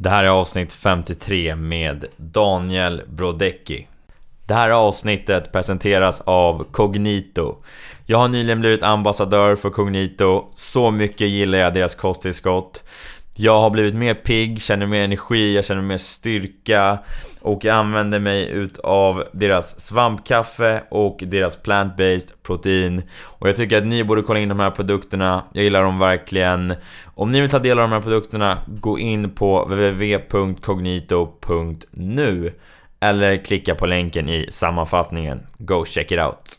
Det här är avsnitt 53 med Daniel Brodecki. Det här avsnittet presenteras av Cognito. Jag har nyligen blivit ambassadör för Cognito. Så mycket gillar jag deras kosttillskott. Jag har blivit mer pigg, känner mer energi, jag känner mer styrka och jag använder mig utav deras svampkaffe och deras plant-based protein och jag tycker att ni borde kolla in de här produkterna, jag gillar dem verkligen Om ni vill ta del av de här produkterna, gå in på www.cognito.nu eller klicka på länken i sammanfattningen. Go check it out!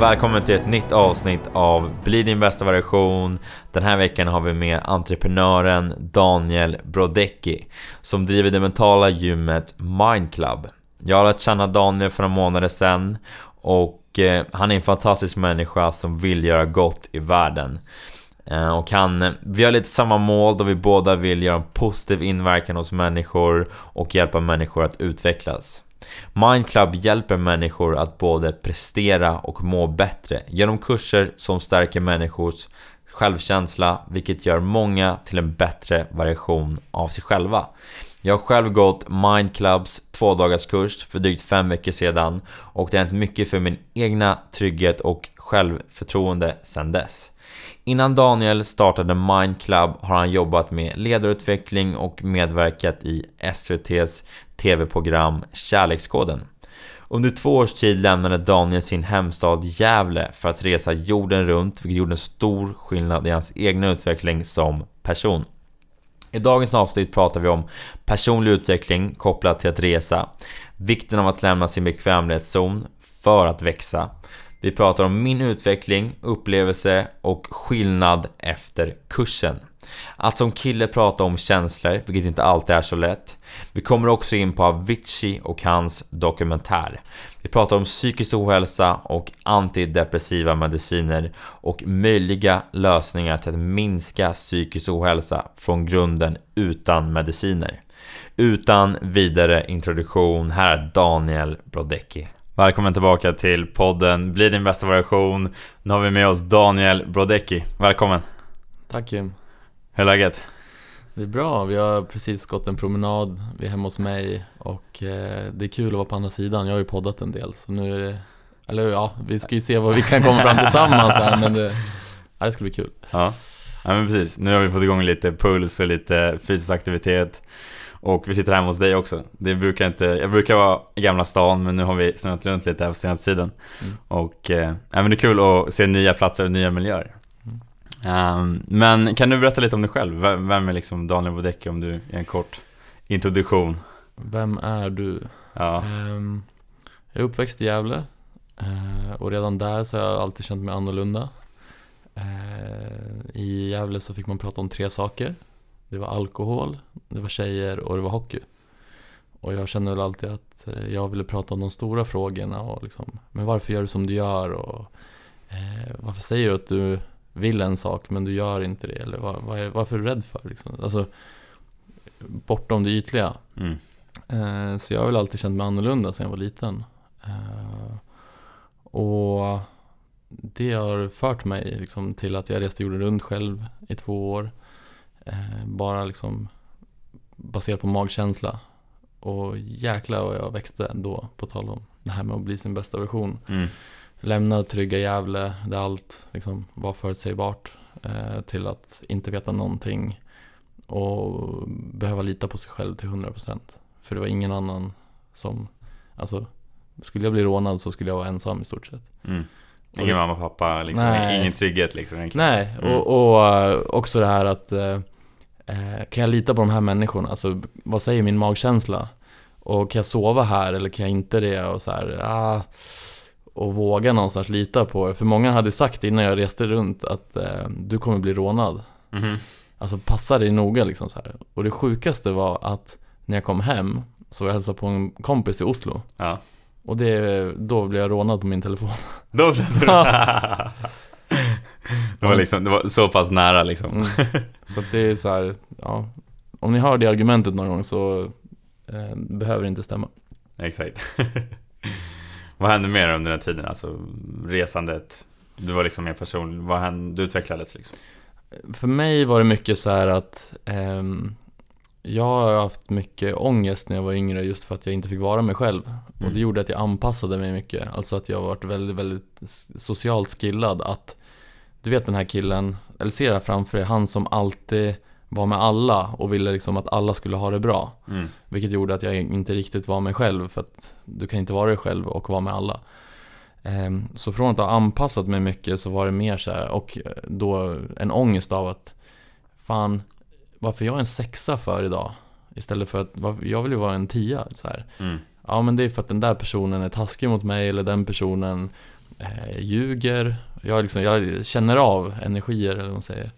Välkommen till ett nytt avsnitt av Bli din bästa version. Den här veckan har vi med entreprenören Daniel Brodecki som driver det mentala gymmet MindClub. Jag har lärt känna Daniel för några månader sedan och eh, han är en fantastisk människa som vill göra gott i världen. Eh, och han, eh, vi har lite samma mål då vi båda vill göra en positiv inverkan hos människor och hjälpa människor att utvecklas. Mindclub hjälper människor att både prestera och må bättre genom kurser som stärker människors självkänsla, vilket gör många till en bättre variation av sig själva. Jag har själv gått Mindclubs tvådagarskurs för drygt fem veckor sedan och det har hänt mycket för min egna trygghet och självförtroende sedan dess. Innan Daniel startade Mind Club har han jobbat med ledarutveckling och medverkat i SVTs TV-program Kärlekskoden. Under två års tid lämnade Daniel sin hemstad Gävle för att resa jorden runt, vilket gjorde en stor skillnad i hans egna utveckling som person. I dagens avsnitt pratar vi om personlig utveckling kopplat till att resa, vikten av att lämna sin bekvämlighetszon för att växa, vi pratar om min utveckling, upplevelse och skillnad efter kursen. Att som kille prata om känslor, vilket inte alltid är så lätt. Vi kommer också in på Avicii och hans dokumentär. Vi pratar om psykisk ohälsa och antidepressiva mediciner och möjliga lösningar till att minska psykisk ohälsa från grunden utan mediciner. Utan vidare introduktion, här är Daniel Brodecki. Välkommen tillbaka till podden Bli din bästa version. Nu har vi med oss Daniel Brodecki. Välkommen! Tack Kim! Hur är läget? Det är bra, vi har precis gått en promenad, vi är hemma hos mig och eh, det är kul att vara på andra sidan. Jag har ju poddat en del så nu är det, eller ja, vi ska ju se vad vi kan komma fram tillsammans här men det, ja, det ska bli kul. Ja. ja, men precis. Nu har vi fått igång lite puls och lite fysisk aktivitet. Och vi sitter hemma hos dig också. Det brukar inte, jag brukar vara i Gamla stan men nu har vi snurrat runt lite här på senaste tiden. Mm. Och eh, men det är kul att se nya platser och nya miljöer. Mm. Um, men kan du berätta lite om dig själv? Vem, vem är liksom Daniel Bodecki om du i en kort introduktion? Vem är du? Ja. Um, jag är uppväxt i Gävle uh, och redan där så har jag alltid känt mig annorlunda. Uh, I Gävle så fick man prata om tre saker. Det var alkohol, det var tjejer och det var hockey. Och jag känner väl alltid att eh, jag ville prata om de stora frågorna och liksom, men varför gör du som du gör och eh, varför säger du att du vill en sak men du gör inte det eller var, var varför är du rädd för liksom? Alltså, bortom det ytliga. Mm. Eh, så jag har väl alltid känt mig annorlunda sedan jag var liten. Eh, och det har fört mig liksom till att jag reste jorden runt själv i två år. Eh, bara liksom baserat på magkänsla. Och jäklar vad jag växte då, på tal om det här med att bli sin bästa version. Mm. Lämna trygga Gävle, där allt liksom var förutsägbart, eh, till att inte veta någonting och behöva lita på sig själv till 100%. För det var ingen annan som, alltså, skulle jag bli rånad så skulle jag vara ensam i stort sett. Mm. Ingen mamma och pappa, liksom, ingen trygghet liksom egentligen. Nej, mm. och, och, eh, också det här att eh, Eh, kan jag lita på de här människorna? Alltså, vad säger min magkänsla? Och kan jag sova här eller kan jag inte det? Och så här, ah, och våga någonstans lita på det. För många hade sagt innan jag reste runt att eh, du kommer bli rånad. Mm. Alltså passa dig noga liksom så här. Och det sjukaste var att när jag kom hem så jag hälsade på en kompis i Oslo. Ja. Och det, då blev jag rånad på min telefon. Då blev du det, var liksom, det var så pass nära liksom. Mm. Så det är så här, ja. Om ni hör det argumentet någon gång så eh, behöver det inte stämma. Exakt. Vad hände mer under den tiden? Alltså resandet, du var liksom mer person, vad hände, du utvecklades liksom? För mig var det mycket så här att ehm, jag har haft mycket ångest när jag var yngre just för att jag inte fick vara mig själv. Och Mm. det gjorde att jag anpassade mig mycket. Alltså att jag har varit väldigt, väldigt socialt skillad. Att du vet den här killen, eller ser här framför dig, han som alltid var med alla och ville liksom att alla skulle ha det bra. Mm. Vilket gjorde att jag inte riktigt var mig själv för att du kan inte vara dig själv och vara med alla. Ehm, Så från att ha anpassat mig mycket så var det mer så här och då en ångest av att fan, varför jag är en sexa för idag? Istället för att, jag vill ju vara en tia så här. Mm. Ja men det är för att den där personen är taskig mot mig eller den personen eh, ljuger. Jag, liksom, jag känner av energier eller vad man säger.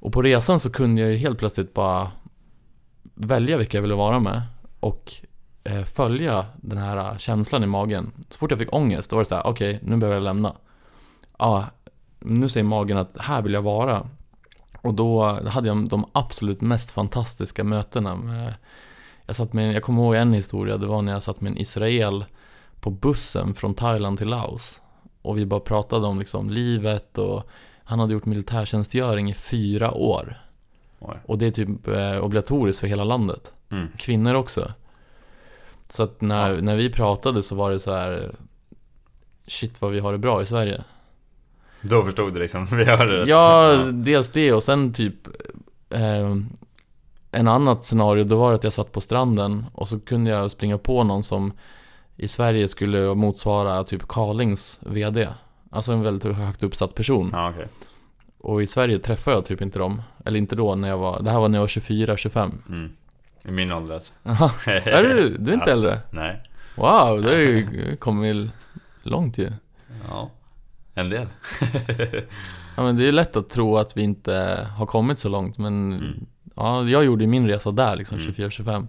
Och på resan så kunde jag ju helt plötsligt bara välja vilka jag ville vara med och eh, följa den här känslan i magen. Så fort jag fick ångest då var det så här: okej nu behöver jag lämna. Ja, nu säger magen att här vill jag vara. Och då hade jag de absolut mest fantastiska mötena med jag, satt med, jag kommer ihåg en historia, det var när jag satt med en Israel på bussen från Thailand till Laos. Och vi bara pratade om liksom livet och han hade gjort militärtjänstgöring i fyra år. Oj. Och det är typ eh, obligatoriskt för hela landet. Mm. Kvinnor också. Så att när, när vi pratade så var det så här Shit vad vi har det bra i Sverige. Då förstod du liksom, vi hörde det. Ja, dels det och sen typ eh, En annat scenario, då var det att jag satt på stranden och så kunde jag springa på någon som i Sverige skulle motsvara typ Carlings VD Alltså en väldigt högt uppsatt person Ja, okej. Och i Sverige träffade jag typ inte dem Eller inte då när jag var, det här var när jag var 24-25 Mm. I min ålder alltså. Är du? Du är inte Ja. äldre? Nej. Wow, det har ju kommit långt ju Ja. En del. Ja men det är lätt att tro att vi inte har kommit så långt men Mm. Ja, jag gjorde min resa där liksom, Mm. 24-25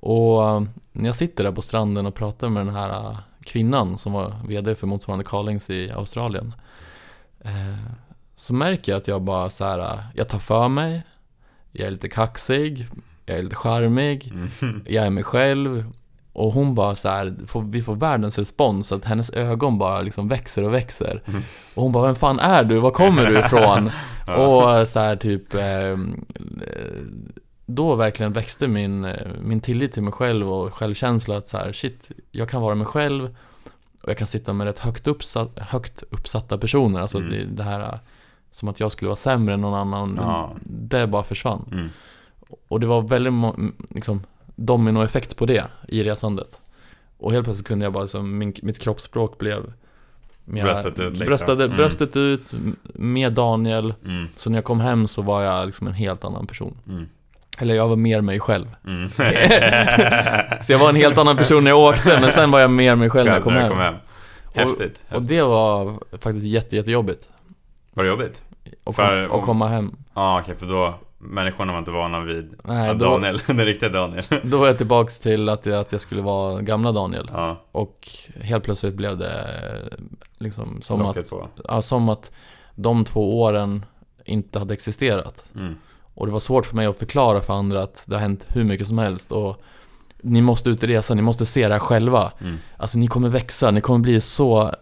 Och eh, när jag sitter där på stranden och pratar med den här eh, kvinnan som var VD för motsvarande Carlings i Australien eh, Så märker jag att jag bara så här, eh, jag tar för mig Jag är lite kaxig, jag är lite charmig, Mm. jag är mig själv och hon bara så här, vi får världens respons, att hennes ögon bara liksom växer och växer Mm. Och hon bara, vem fan är du? Var kommer du ifrån? Och så här typ eh, Då verkligen växte min, min tillit till mig själv och självkänsla att så här, shit, jag kan vara mig själv Och jag kan sitta med rätt högt, uppsatt, högt uppsatta personer Alltså Mm. det, det här Som att jag skulle vara sämre än någon annan Ja. Det bara försvann Mm. Och det var väldigt liksom, dominoeffekt på det i resandet Och helt plötsligt kunde jag bara, liksom, min, mitt kroppsspråk blev mer- Bröstet ut, liksom. bröstade, Mm. bröstet ut, med Daniel Mm. Så när jag kom hem så var jag liksom en helt annan person Mm. Eller jag var mer mig själv Mm. Så jag var en helt annan person när jag åkte men sen var jag mer mig själv när jag kom När hem, du kom hem. Häftigt. Och det var faktiskt jätte, jättejobbigt Var det jobbigt? att, kom, komma hem Ja okej, för då Människorna var inte vana vid Nej, då, Daniel, den riktiga Daniel. Då var jag tillbaks till att jag, att jag skulle vara gamla Daniel. Ja, Och helt plötsligt blev det liksom som att, på ja, som att de två åren inte hade existerat. Mm. Och det var svårt för mig att förklara för andra att det har hänt hur mycket som helst. Och Ni måste ut och resa, ni måste se det här själva. Mm. Alltså ni kommer växa, ni kommer bli så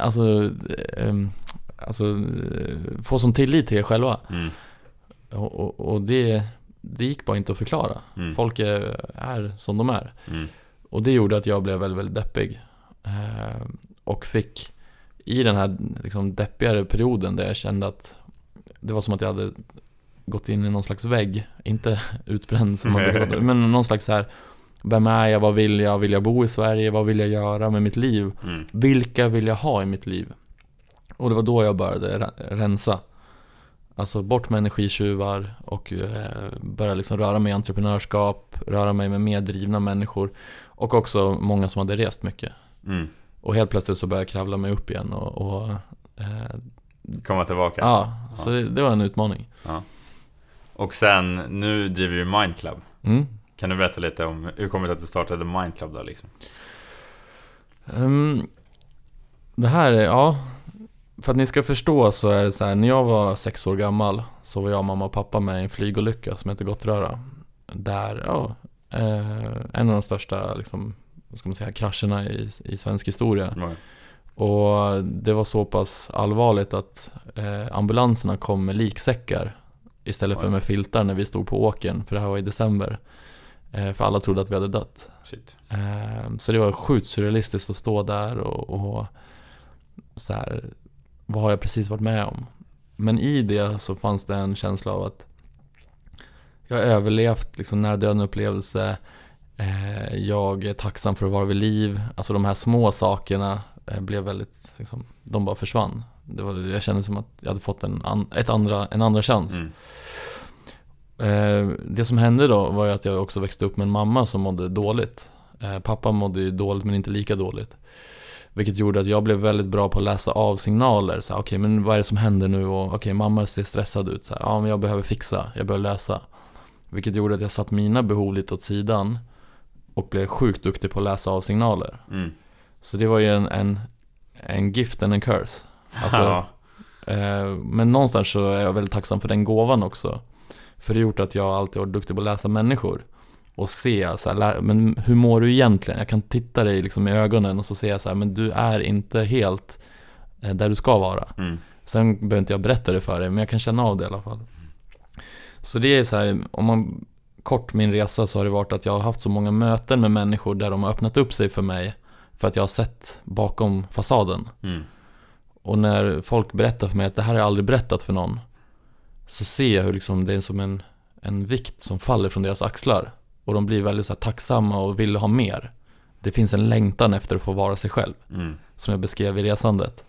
Alltså, ehm, alltså eh, få sån tillit till er själva. Mm. Och, och, och det, det gick bara inte att förklara Mm. Folk är, är som de är Mm. Och det gjorde att jag blev väldigt, väldigt deppig eh, Och fick i den här liksom deppigare perioden där jag kände att Det var som att jag hade gått in i någon slags vägg Inte utbränd som man om, men någon slags så här Vem är jag? Vad vill jag? Vill jag bo i Sverige? Vad vill jag göra med mitt liv? Mm. Vilka vill jag ha i mitt liv? Och det var då jag började re- rensa Alltså bort med energitjuvar och eh, börja liksom röra mig i entreprenörskap, röra mig med mer drivna människor och också många som hade rest mycket. Mm. Och helt plötsligt så började jag kravla mig upp igen och, och eh, Komma tillbaka ja, så det, det var en utmaning. Och sen, nu driver du Mind Club Mm. Kan du berätta lite om hur kommer det sig att du startade Mind Club då liksom? Um, det här är, ja För att ni ska förstå så är det så här, när jag var sex år gammal Så var jag, mamma och pappa med i en flygolycka som heter Gottröra. Där, ja eh, En av de största liksom, vad ska man säga, krascherna i, i svensk historia. Mm. Och det var så pass allvarligt att eh, ambulanserna kom med liksäckar Istället för med filtar när vi stod på åken, för det här var i december. Eh, För alla trodde att vi hade dött. Eh, Så det var sjukt surrealistiskt att stå där och, och så här, Vad har jag precis varit med om? Men i det så fanns det en känsla av att Jag har överlevt liksom nära döden upplevelse eh, Jag är tacksam för att vara vid liv Alltså de här små sakerna eh, blev väldigt, liksom, de bara försvann det var, jag kände som att jag hade fått en, ett andra, en andra chans. Mm. Eh, det som hände då var ju att jag också växte upp med en mamma som mådde dåligt. Pappa mådde ju dåligt men inte lika dåligt. Vilket gjorde att jag blev väldigt bra på att läsa av signaler. Okej, okay, men vad är det som händer nu? okej, okay, mamma ser stressad ut. Så här, ja, men jag behöver fixa, jag behöver lösa. Vilket gjorde att jag satt mina behov lite åt sidan och blev sjukt duktig på att läsa av signaler. Mm. Så det var ju en, en, en gift and en curse. Alltså, eh, men någonstans så är jag väldigt tacksam för den gåvan också. För det har gjort att jag alltid varit duktig på att läsa människor. Och se, så här, men hur mår du egentligen? Jag kan titta dig liksom i ögonen och så ser jag så här, men du är inte helt eh, där du ska vara. Mm. Sen behöver inte jag berätta det för dig, men jag kan känna av det i alla fall. Så det är så här, om man kort min resa så har det varit att jag har haft så många möten med människor där de har öppnat upp sig för mig för att jag har sett bakom fasaden. Mm. Och när folk berättar för mig att det här har jag aldrig berättat för någon Så ser jag hur liksom det är som en, en vikt som faller från deras axlar Och de blir väldigt så tacksamma och vill ha mer Det finns en längtan efter att få vara sig själv mm. Som jag beskrev i resandet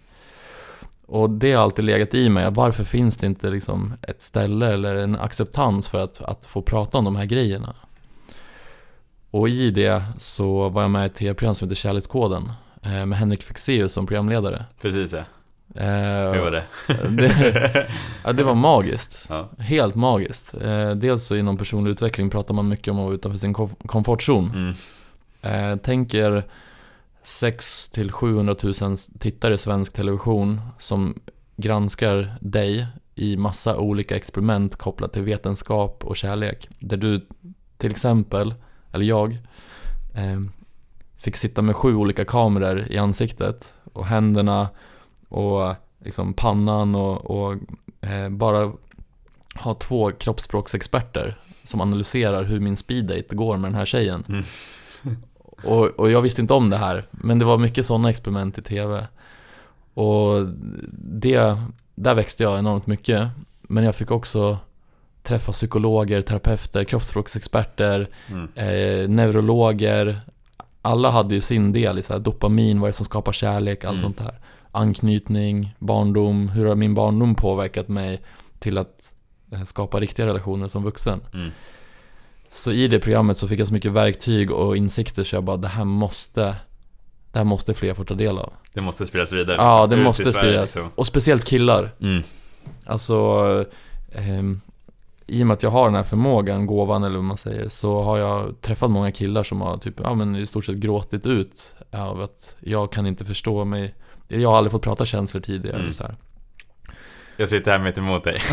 Och det har alltid legat i mig, varför finns det inte liksom ett ställe eller en acceptans för att, att få prata om de här grejerna? Och i det så var jag med i ett tv-program som heter Kärlekskoden eh, med Henrik Fexeus som programledare. Precis ja. Eh, Hur var det? det, ja, det var magiskt. Ja. Helt magiskt. Eh, dels så inom personlig utveckling pratar man mycket om att vara utanför sin komfortzon. Mm. Eh, tänker 6 till 700 000 tittare i svensk television som granskar dig i massa olika experiment kopplat till vetenskap och kärlek. Där du till exempel, eller jag, fick sitta med sju olika kameror i ansiktet och händerna och liksom pannan och, och eh, bara ha två kroppsspråksexperter som analyserar hur min speeddate går med den här tjejen. Mm. och, och jag visste inte om det här, men det var mycket sådana experiment i tv. Och det, där växte jag enormt mycket. Men jag fick också träffa psykologer, terapeuter, kroppsspråksexperter, mm. eh, neurologer. Alla hade ju sin del i så dopamin, vad är det som skapar kärlek, allt mm. sånt där anknytning, barndom, hur har min barndom påverkat mig till att eh, skapa riktiga relationer som vuxen. Mm. Så i det programmet så fick jag så mycket verktyg och insikter så jag bara, det här måste det här måste fler få ta del av. Det måste spridas vidare. Liksom. Ja, det Ut måste spridas. Liksom. Och speciellt killar. Mm. Alltså, eh, i och med att jag har den här förmågan, gåvan eller vad man säger, så har jag träffat många killar som har typ, ja men i stort sett gråtit ut av att jag kan inte förstå mig jag har aldrig fått prata känslor tidigare mm. så här. Jag sitter här mitt emot dig.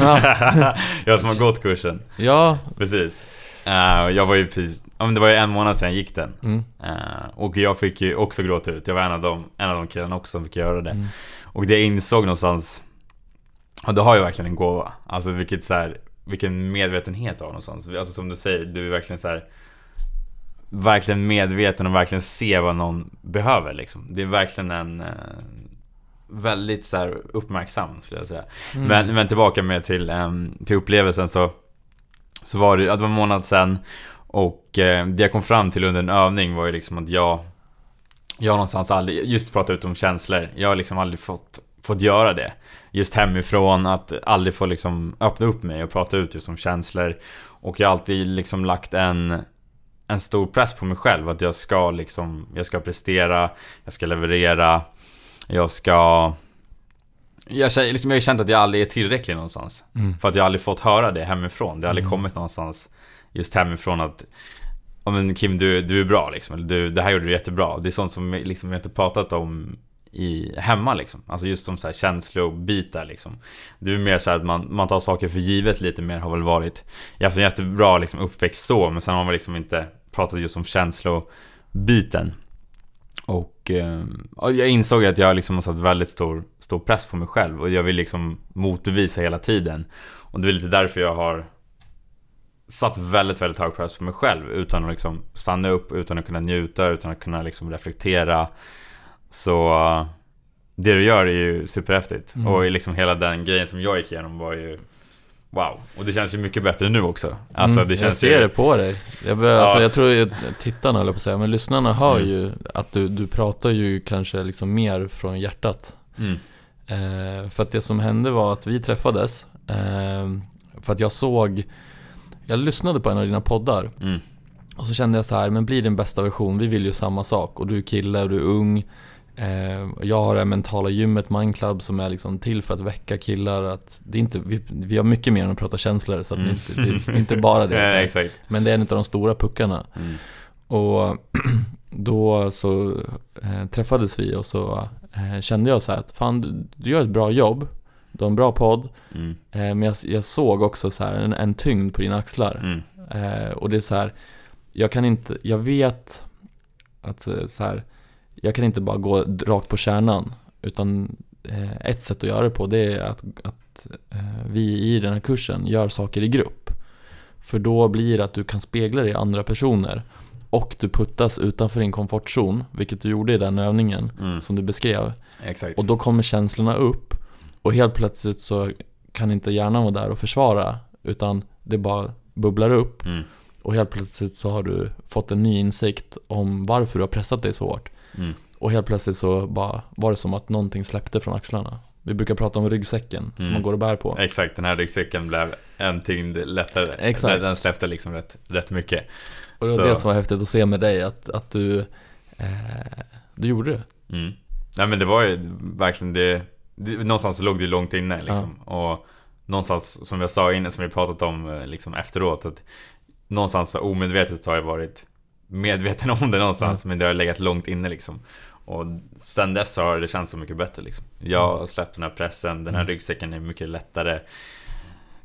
jag som har gått kursen. Ja. Precis. Uh, jag var ju precis, men det var ju en månad sedan jag gick den. Mm. Uh, och jag fick ju också gråta ut. Jag var en av en av de killarna också som fick göra det. Mm. Och det jag insåg någonstans, och det har ju verkligen en gåva. Alltså vilket så här, vilken medvetenhet du har någonstans. Alltså som du säger, du är verkligen så här verkligen medveten och verkligen ser vad någon behöver liksom. Det är verkligen en eh, väldigt så här, uppmärksam skulle jag säga. Mm. Men, men tillbaka med till, um, till upplevelsen så, så var det, det var en månad sedan och eh, det jag kom fram till under en övning var ju liksom att jag jag har någonstans aldrig, just pratat ut om känslor, jag har liksom aldrig fått, fått göra det. Just hemifrån, att aldrig få liksom öppna upp mig och prata ut just om känslor. Och jag har alltid liksom lagt en, en stor press på mig själv att jag ska liksom, jag ska prestera, jag ska leverera, jag ska... Jag, liksom, jag har känt att jag aldrig är tillräcklig någonstans. Mm. För att jag aldrig fått höra det hemifrån. Det har aldrig mm. kommit någonstans just hemifrån att ja men Kim du, du är bra liksom, eller du, det här gjorde du jättebra. Det är sånt som liksom, vi inte pratat om i, hemma liksom. Alltså just som så här känslobitar liksom. Det är mer så att man, man tar saker för givet lite mer har väl varit. Jag har haft en jättebra liksom, uppväxt så, men sen har man liksom inte pratat just om känslobiten. Och eh, jag insåg att jag liksom har satt väldigt stor, stor press på mig själv och jag vill liksom motbevisa hela tiden. Och det är lite därför jag har satt väldigt, väldigt hög press på mig själv utan att liksom stanna upp, utan att kunna njuta, utan att kunna liksom reflektera. Så det du gör är ju superhäftigt. Mm. Och liksom hela den grejen som jag gick igenom var ju Wow, och det känns ju mycket bättre nu också. Alltså, det känns jag ser ju... det på dig. Jag, bör, ja. alltså, jag tror att tittarna, eller på att säga, men lyssnarna hör mm. ju att du, du pratar ju kanske liksom mer från hjärtat. Mm. Eh, för att det som hände var att vi träffades, eh, för att jag såg, jag lyssnade på en av dina poddar. Mm. Och så kände jag så här, men bli din bästa version, vi vill ju samma sak. Och du är kille och du är ung. Eh, jag har det mentala gymmet Mindclub som är liksom till för att väcka killar. Att det är inte, vi, vi har mycket mer än att prata känslor, så att mm. det, det, det, är inte bara det. Nej, Men det är en av de stora puckarna. Mm. Och då så eh, träffades vi och så eh, kände jag så här att fan du, du, gör ett bra jobb, du har en bra podd. Mm. Eh, men jag, jag, såg också så här en, en tyngd på dina axlar. Mm. Eh, och det är så här, jag kan inte, jag vet att eh, så här jag kan inte bara gå rakt på kärnan. Utan eh, ett sätt att göra det på det är att, att eh, vi i den här kursen gör saker i grupp. För då blir det att du kan spegla dig i andra personer. Och du puttas utanför din komfortzon, vilket du gjorde i den övningen mm. som du beskrev. Exakt. Och då kommer känslorna upp. Och helt plötsligt så kan inte hjärnan vara där och försvara. Utan det bara bubblar upp. Mm. Och helt plötsligt så har du fått en ny insikt om varför du har pressat dig så hårt. Mm. Och helt plötsligt så bara var det som att någonting släppte från axlarna. Vi brukar prata om ryggsäcken mm. som man går och bär på. Exakt, den här ryggsäcken blev en tyngd lättare. Exakt. Den släppte liksom rätt, rätt mycket. Och det var så. det som var häftigt att se med dig, att, att du, eh, du gjorde det. Mm. Nej men det var ju verkligen det, det någonstans låg det långt inne liksom. Ja. Och någonstans som jag sa innan, som vi pratat om eh, liksom efteråt, att någonstans omedvetet har jag varit medveten om det någonstans mm. men det har legat långt inne liksom. Och sen dess har det känts så mycket bättre liksom. Jag har släppt den här pressen, den här mm. ryggsäcken är mycket lättare.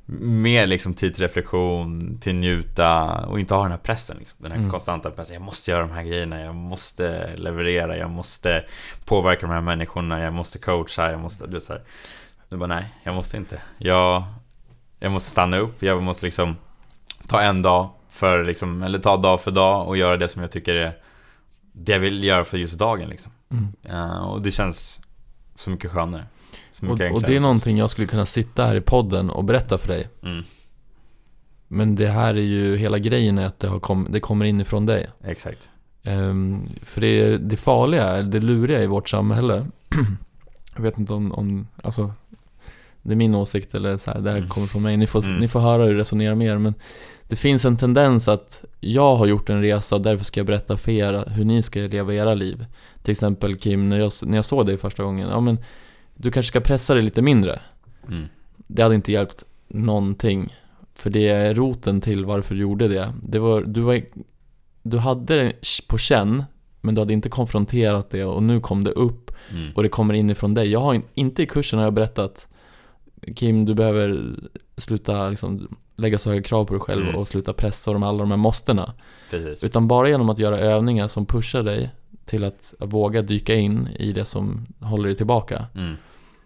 Mer liksom tid till reflektion, till njuta och inte ha den här pressen liksom. Den här mm. konstanta pressen. Jag måste göra de här grejerna, jag måste leverera, jag måste påverka de här människorna, jag måste coacha, jag måste... Du så här. Du bara nej, jag måste inte. Jag, jag måste stanna upp, jag måste liksom ta en dag för liksom, eller ta dag för dag och göra det som jag tycker är det jag vill göra för just dagen liksom. Mm. Uh, och det känns så mycket skönare. Så mycket och, och, det är någonting jag skulle kunna sitta här i podden och berätta för dig. Mm. Men det här är ju, hela grejen är att det, har kom, det kommer inifrån dig. Exakt. Um, för det, det farliga, det luriga i vårt samhälle Jag vet inte om, om alltså Det är min åsikt eller så här, det här mm. kommer från mig, ni får, mm. ni får höra hur jag resonerar med er men det finns en tendens att jag har gjort en resa och därför ska jag berätta för er hur ni ska leva era liv. Till exempel Kim, när jag, när jag såg dig första gången, ja men du kanske ska pressa dig lite mindre. Mm. Det hade inte hjälpt någonting. För det är roten till varför du gjorde det. det var, du, var, du hade det på känn, men du hade inte konfronterat det och nu kom det upp mm. och det kommer inifrån dig. Jag har inte i kursen har jag berättat Kim, du behöver sluta liksom, lägga så höga krav på dig själv mm. och sluta pressa dem alla de här måstena. Precis. Utan bara genom att göra övningar som pushar dig till att våga dyka in i det som håller dig tillbaka. Mm.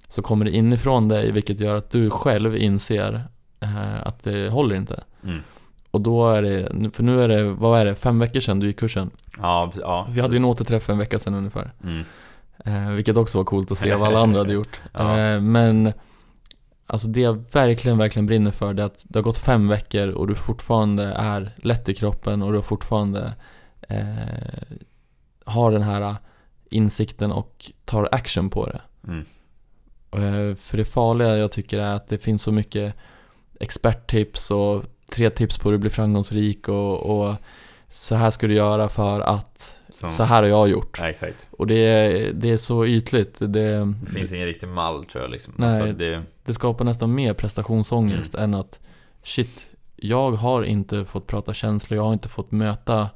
Så kommer det inifrån dig vilket gör att du själv inser eh, att det håller inte. Mm. Och då är det, för nu är det, vad är det, fem veckor sedan du gick kursen? Ja, ja Vi hade ju en återträff en vecka sedan ungefär. Mm. Eh, vilket också var coolt att se vad alla andra hade gjort. ja. eh, men Alltså det jag verkligen, verkligen brinner för det är att det har gått fem veckor och du fortfarande är lätt i kroppen och du fortfarande eh, har den här insikten och tar action på det. Mm. Eh, för det farliga jag tycker är att det finns så mycket experttips och tre tips på hur du blir framgångsrik och, och så här ska du göra för att som... Så här har jag gjort. Ja, exakt. Och det är, det är så ytligt. Det, det finns ingen riktig mall tror jag liksom. Nej, alltså det... det skapar nästan mer prestationsångest mm. än att shit, jag har inte fått prata känslor, jag har inte fått möta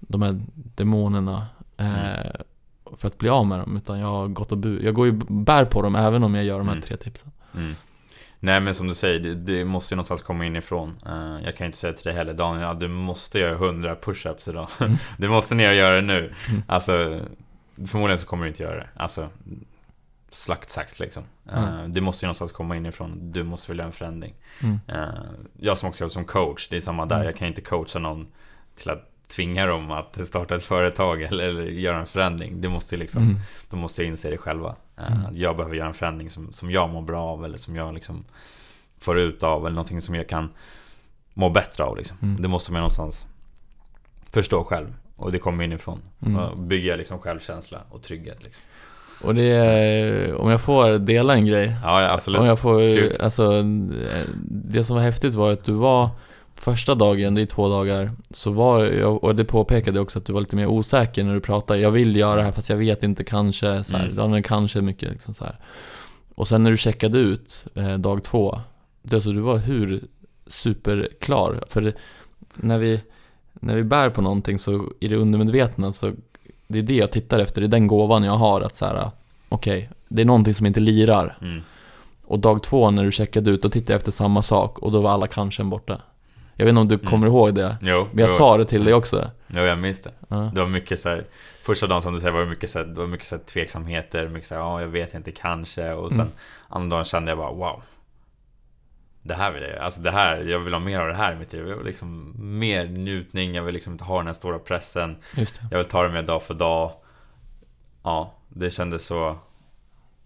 de här demonerna eh, Mm. för att bli av med dem. Utan jag har gått och bu- jag går ju bär på dem även om jag gör de här Mm. tre tipsen. Mm. Nej men som du säger, det, det måste ju någonstans komma inifrån. Eh, jag kan inte säga till dig heller Daniel, ja, du måste göra 100 push-ups idag. Mm. du måste ner och göra det nu. Mm. Alltså, förmodligen så kommer du inte göra det. Alltså, slakt sagt liksom. Eh, Mm. det måste ju någonstans komma inifrån. Du måste vilja en förändring. Mm. Eh, jag som också jobbar som coach, det är samma där. Mm. Jag kan inte coacha någon till att tvinga dem att starta ett företag eller, eller göra en förändring. Det måste liksom, Mm. de måste inse det själva. Eh, Mm. att Jag behöver göra en förändring som, som jag mår bra av eller som jag liksom får ut av eller någonting som jag kan må bättre av liksom. Mm. Det måste man någonstans förstå själv. Och det kommer inifrån. Mm. Bygga liksom självkänsla och trygghet liksom. Och det är, om jag får dela en grej. Ja, ja, absolut. Om jag får, Shoot. alltså, det som var häftigt var att du var Första dagen, det är två dagar, så var jag, och det påpekade också att du var lite mer osäker när du pratade Jag vill göra det här fast jag vet inte, kanske, så här, Mm. Daniel, kanske mycket liksom så här. Och sen när du checkade ut eh, dag två, det, alltså, du var hur superklar För det, när, vi, när vi bär på någonting så i det undermedvetna så Det är det jag tittar efter, det är den gåvan jag har att så här. Okej, det är någonting som inte lirar Mm. och dag två när du checkade ut, då tittade jag efter samma sak och då var alla kanske borta Jag vet inte om du Mm. kommer ihåg det? Jo, Men jag jo. sa det till dig också Jo, jag minns det. ja. Det var mycket så här, Första dagen som du säger var det mycket så här, det var mycket så här tveksamheter, mycket så här, ja jag vet inte, kanske och sen Mm. andra dagen kände jag bara wow Det här vill jag, alltså det här, jag vill ha mer av det här i mitt liv, jag vill liksom mer njutning, jag vill liksom inte ha den här stora pressen Jag vill ta det mer dag för dag Ja, det kändes så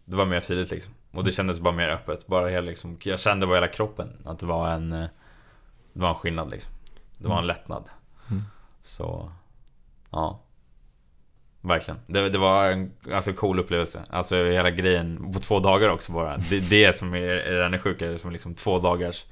Det var mer tydligt liksom Och det kändes bara mer öppet, bara hela liksom Jag kände bara hela kroppen att det var en eh, Det var en skillnad liksom Det var en lättnad Mm. Så Ja Verkligen. Det, det var en alltså, cool upplevelse. Alltså hela grejen på två dagar också bara. Det, det som är, är ännu sjukare, som liksom två dagars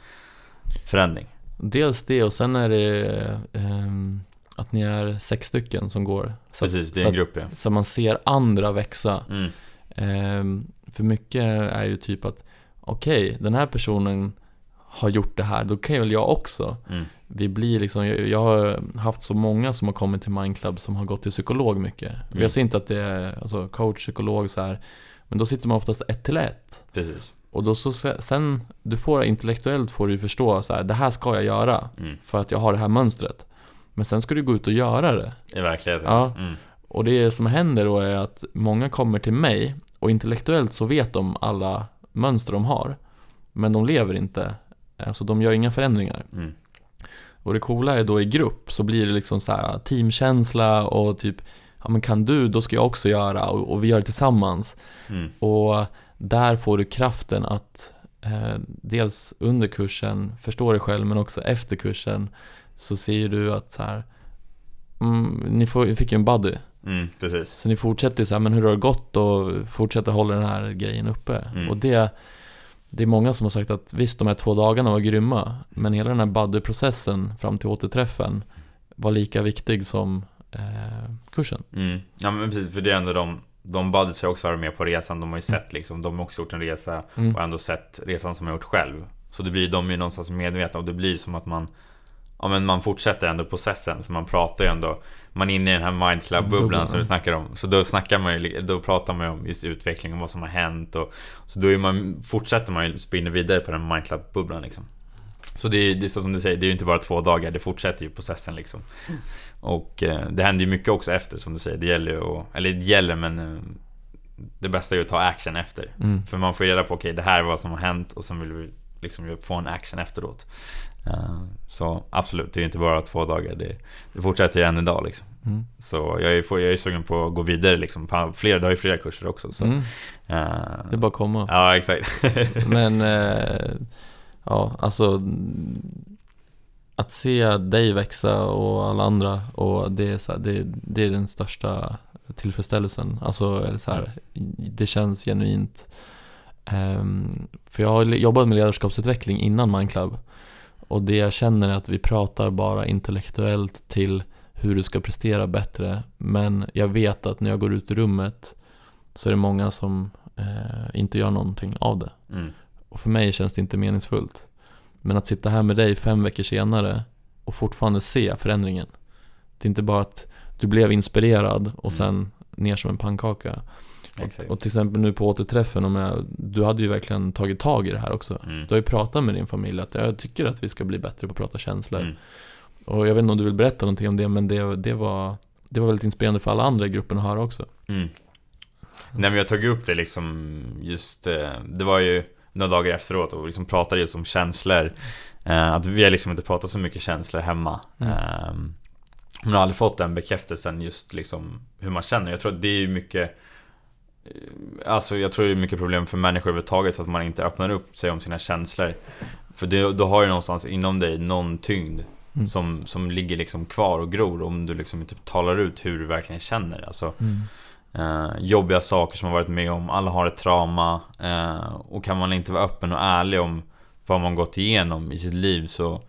förändring. Dels det och sen är det ehm, att ni är sex stycken som går så, Precis, det är en grupp ja. så man ser andra växa Mm. Ehm, För mycket är ju typ att Okej, den här personen har gjort det här, då kan väl jag också Mm. Vi blir liksom, jag, jag har haft så många som har kommit till Mindclub som har gått till psykolog mycket Mm. Jag ser inte att det är alltså, coach, psykolog så här Men då sitter man oftast ett till ett Precis. Och då så se- sen, du får intellektuellt får du ju förstå så här, det här ska jag göra Mm. För att jag har det här mönstret Men sen ska du gå ut och göra det I verkligheten. Ja. Mm. och det som händer då är att många kommer till mig och intellektuellt så vet de alla mönster de har. Men de lever inte, alltså de gör inga förändringar. Mm. Och det coola är då i grupp så blir det liksom så här teamkänsla och typ Ja men kan du, då ska jag också göra och, och vi gör det tillsammans. Mm. Och där får du kraften att eh, dels under kursen förstå dig själv men också efter kursen så ser du att så här mm, ni får, fick ju en buddy Mm. Precis. så ni fortsätter så här, men hur har det gått och fortsätter hålla den här grejen uppe? Mm. Och det, det är många som har sagt att visst, de här två dagarna var grymma, men hela den här buddy-processen fram till återträffen var lika viktig som eh, kursen. Mm. Ja men precis, för det är ändå de de buddies har också varit med på resan, de har ju sett liksom, de har också gjort en resa Mm. och ändå sett resan som jag gjort själv. Så det blir de ju någonstans medvetna och det blir som att man Ja men man fortsätter ändå processen för man pratar ju ändå Man är inne i den här Mind Club-bubblan Bubblan. som vi snackar om Så då snackar man ju, då pratar man ju om just utveckling och vad som har hänt och Så då man, fortsätter man ju spinna vidare på den Mind Club-bubblan liksom Så det är, det är så som du säger, det är ju inte bara två dagar, det fortsätter ju processen liksom Och eh, det händer ju mycket också efter som du säger, det gäller ju att, Eller det gäller men eh, Det bästa är ju att ta action efter Mm. för man får reda på, okej det här är vad som har hänt och sen vill vi liksom få en action efteråt. Eh, Så absolut, det är inte bara två dagar. Det, det fortsätter ju än idag liksom. Mm. Så jag är, får- jag är sugen på att gå vidare liksom. På Flera, det har ju flera kurser också. Så. Mm. eh, Det är bara att komma. Ja, exakt. Men, eh, ja, alltså att se dig växa och alla andra och det är, så här, det, det är den största tillfredsställelsen. Alltså, eller så här, det känns genuint. Ehm, för jag har jobbat med ledarskapsutveckling innan Mindclub och det jag känner är att vi pratar bara intellektuellt till hur du ska prestera bättre. Men jag vet att när jag går ut i rummet så är det många som eh, inte gör någonting av det. Mm. Och för mig känns det inte meningsfullt. Men att sitta här med dig fem veckor senare och fortfarande se förändringen. Det är inte bara att du blev inspirerad och mm. sen ner som en pannkaka. Och, och, till exempel nu på återträffen, om jag, du hade ju verkligen tagit tag i det här också. Mm. Du har ju pratat med din familj att jag tycker att vi ska bli bättre på att prata känslor. Mm. Och jag vet inte om du vill berätta någonting om det, men det, det, var, det var väldigt inspirerande för alla andra i gruppen att höra också. Mm. Nej men jag tog upp det liksom just, eh, det var ju några dagar efteråt och liksom pratade just om känslor. Eh, att vi har liksom inte pratat så mycket känslor hemma. Mm. Ehm, man har aldrig fått den bekräftelsen just liksom hur man känner. Jag tror att det är mycket eh, Alltså jag tror det är mycket problem för människor överhuvudtaget för att man inte öppnar upp sig om sina känslor. För det, då har du någonstans inom dig någon tyngd mm. som, som ligger liksom kvar och gror om du liksom inte talar ut hur du verkligen känner. Alltså, mm. eh, jobbiga saker som man varit med om, alla har ett trauma. Eh, och kan man inte vara öppen och ärlig om vad man gått igenom i sitt liv så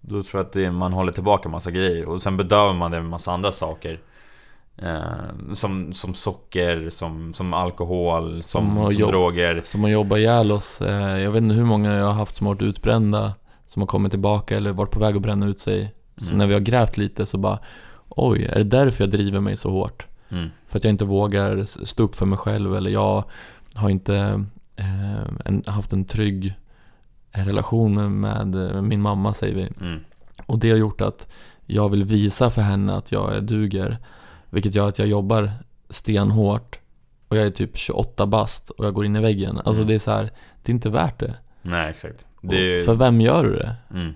då tror jag att det, man håller tillbaka massa grejer och sen bedövar man det med massa andra saker. Eh, som, som socker, som, som alkohol, som, som, som droger. Som att jobba ihjäl oss. Eh, jag vet inte hur många jag har haft som har varit utbrända, som har kommit tillbaka eller varit på väg att bränna ut sig. Så mm. när vi har grävt lite så bara, oj, är det därför jag driver mig så hårt? Mm. För att jag inte vågar stå upp för mig själv eller jag har inte eh, en, haft en trygg relation med, med min mamma säger vi. Mm. Och det har gjort att jag vill visa för henne att jag duger. Vilket gör att jag jobbar stenhårt och jag är typ 28 bast och jag går in i väggen. Alltså mm. det är så här, det är inte värt det. Nej exakt. Det... För vem gör du det? Mm.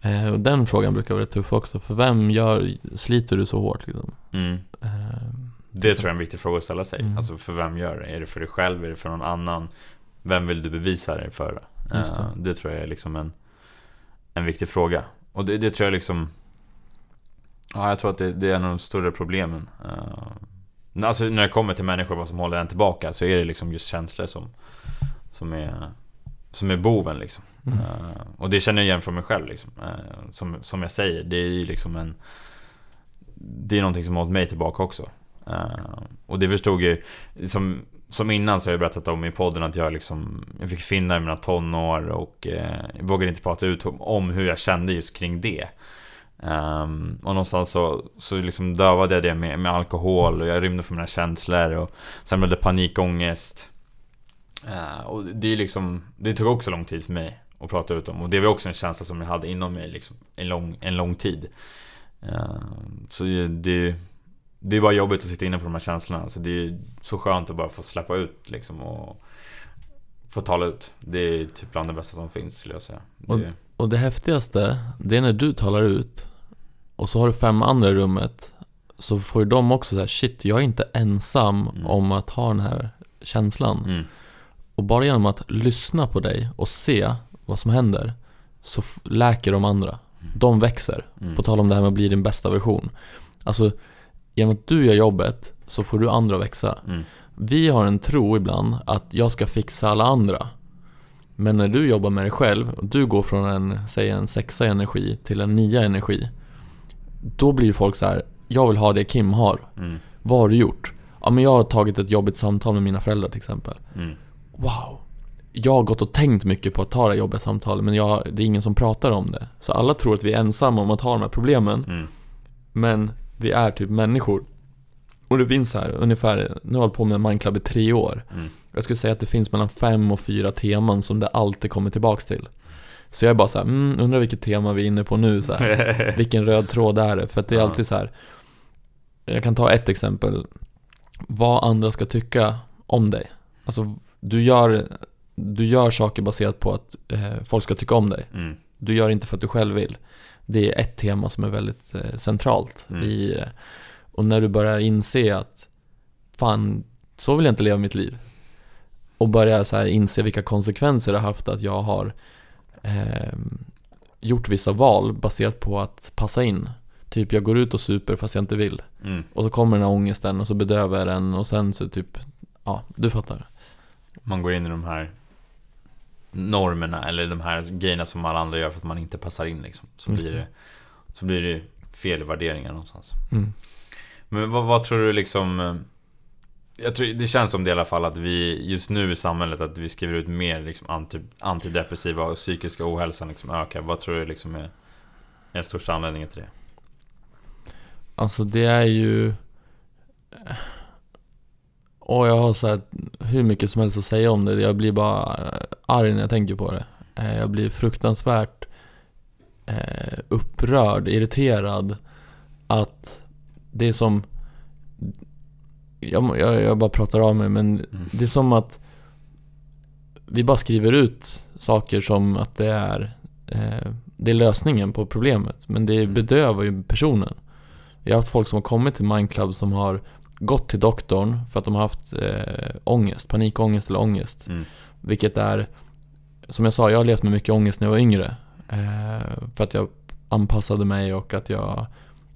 Eh, och den frågan brukar vara tuff också. För vem gör, sliter du så hårt liksom? Mm. Eh, det tror jag är en viktig fråga att ställa sig. Mm. Alltså för vem gör det? Är det för dig själv? Är det för någon annan? Vem vill du bevisa dig för? Det. Uh, det. tror jag är liksom en, en viktig fråga. Och det, det tror jag liksom... Ja, jag tror att det, det är en av de större problemen. Uh, alltså när det kommer till människor, vad som håller en tillbaka, så är det liksom just känslor som, som, är, som är boven liksom. Mm. Uh, och det känner jag igen från mig själv liksom. Uh, som, som jag säger, det är ju liksom en... Det är någonting som har hållit mig tillbaka också. Och det förstod jag ju, som som innan så har jag berättat om i podden att jag liksom Jag fick finna i mina tonår och eh, vågade inte prata ut om hur jag kände just kring det. Um, och någonstans så, så liksom dövade jag det med, med alkohol och jag rymde från mina känslor och sen blev det panikångest. Uh, och det är liksom, det tog också lång tid för mig att prata ut om och det var också en känsla som jag hade inom mig liksom en lång, en lång tid. Uh, så det, det är bara jobbigt att sitta inne på de här känslorna. Så det är så skönt att bara få släppa ut liksom och få tala ut. Det är typ bland det bästa som finns skulle jag säga. Det... Och, det häftigaste, det är när du talar ut och så har du fem andra i rummet så får ju de också säga shit, jag är inte ensam mm. om att ha den här känslan. Mm. Och bara genom att lyssna på dig och se vad som händer så läker de andra. Mm. De växer. Mm. På tal om det här med att bli din bästa version. Alltså genom att du gör jobbet så får du andra växa. Mm. Vi har en tro ibland att jag ska fixa alla andra. Men när du jobbar med dig själv och du går från en, säg en sexa energi till en nia energi. Då blir folk så här, jag vill ha det Kim har. Mm. Vad har du gjort? Ja men jag har tagit ett jobbigt samtal med mina föräldrar till exempel. Mm. Wow! Jag har gått och tänkt mycket på att ta det jobbiga samtalet men jag, det är ingen som pratar om det. Så alla tror att vi är ensamma om att ha de här problemen. Mm. Men vi är typ människor. Och det finns här ungefär, nu har jag hållit på med Mindclub i tre år. Mm. Jag skulle säga att det finns mellan fem och fyra teman som det alltid kommer tillbaks till. Så jag är bara så här, mm, undrar vilket tema vi är inne på nu så här. Vilken röd tråd är det? För att det är alltid så här. Jag kan ta ett exempel. Vad andra ska tycka om dig. Alltså, du gör, du gör saker baserat på att eh, folk ska tycka om dig. Mm. Du gör inte för att du själv vill. Det är ett tema som är väldigt eh, centralt mm. i det. Och när du börjar inse att fan, så vill jag inte leva mitt liv. Och börjar så här inse vilka konsekvenser det har haft att jag har eh, gjort vissa val baserat på att passa in. Typ jag går ut och super fast jag inte vill. Mm. Och så kommer den här ångesten och så bedövar jag den och sen så typ, ja, du fattar. Man går in i de här normerna eller de här grejerna som alla andra gör för att man inte passar in liksom. Så, blir det, så blir det fel värderingar någonstans. Mm. Men vad, vad, tror du liksom... Eh, jag tror, det känns som det i alla fall att vi just nu i samhället att vi skriver ut mer liksom anti, antidepressiva och psykiska ohälsan liksom ökar. Vad tror du liksom är den största anledningen till det? Alltså det är ju... Eh, och jag har så här, hur mycket som helst att säga om det. Jag blir bara eh, arg när jag tänker på det. Jag blir fruktansvärt upprörd, irriterad. Att det är som... Jag, jag, jag bara pratar av mig men mm. det är som att vi bara skriver ut saker som att det är, eh, det är lösningen på problemet. Men det mm. bedövar ju personen. Jag har haft folk som har kommit till Mindclub som har gått till doktorn för att de har haft eh, ångest, panikångest eller ångest. Mm. Vilket är, som jag sa, jag har levt med mycket ångest när jag var yngre. Eh, för att jag anpassade mig och att jag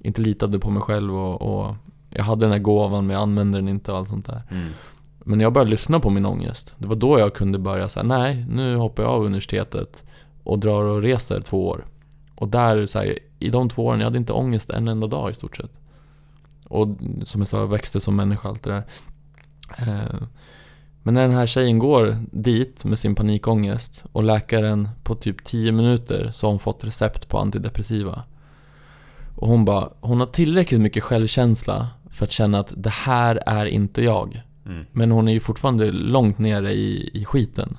inte litade på mig själv och, och jag hade den här gåvan men jag använde den inte och allt sånt där. Mm. Men när jag började lyssna på min ångest, det var då jag kunde börja säga nej, nu hoppar jag av universitetet och drar och reser två år. Och där, så här, i de två åren, jag hade inte ångest en enda dag i stort sett. Och som jag sa, jag växte som människa allt det där. Eh, men när den här tjejen går dit med sin panikångest och läkaren på typ 10 minuter så har hon fått recept på antidepressiva. Och hon bara, hon har tillräckligt mycket självkänsla för att känna att det här är inte jag. Mm. Men hon är ju fortfarande långt nere i, i skiten.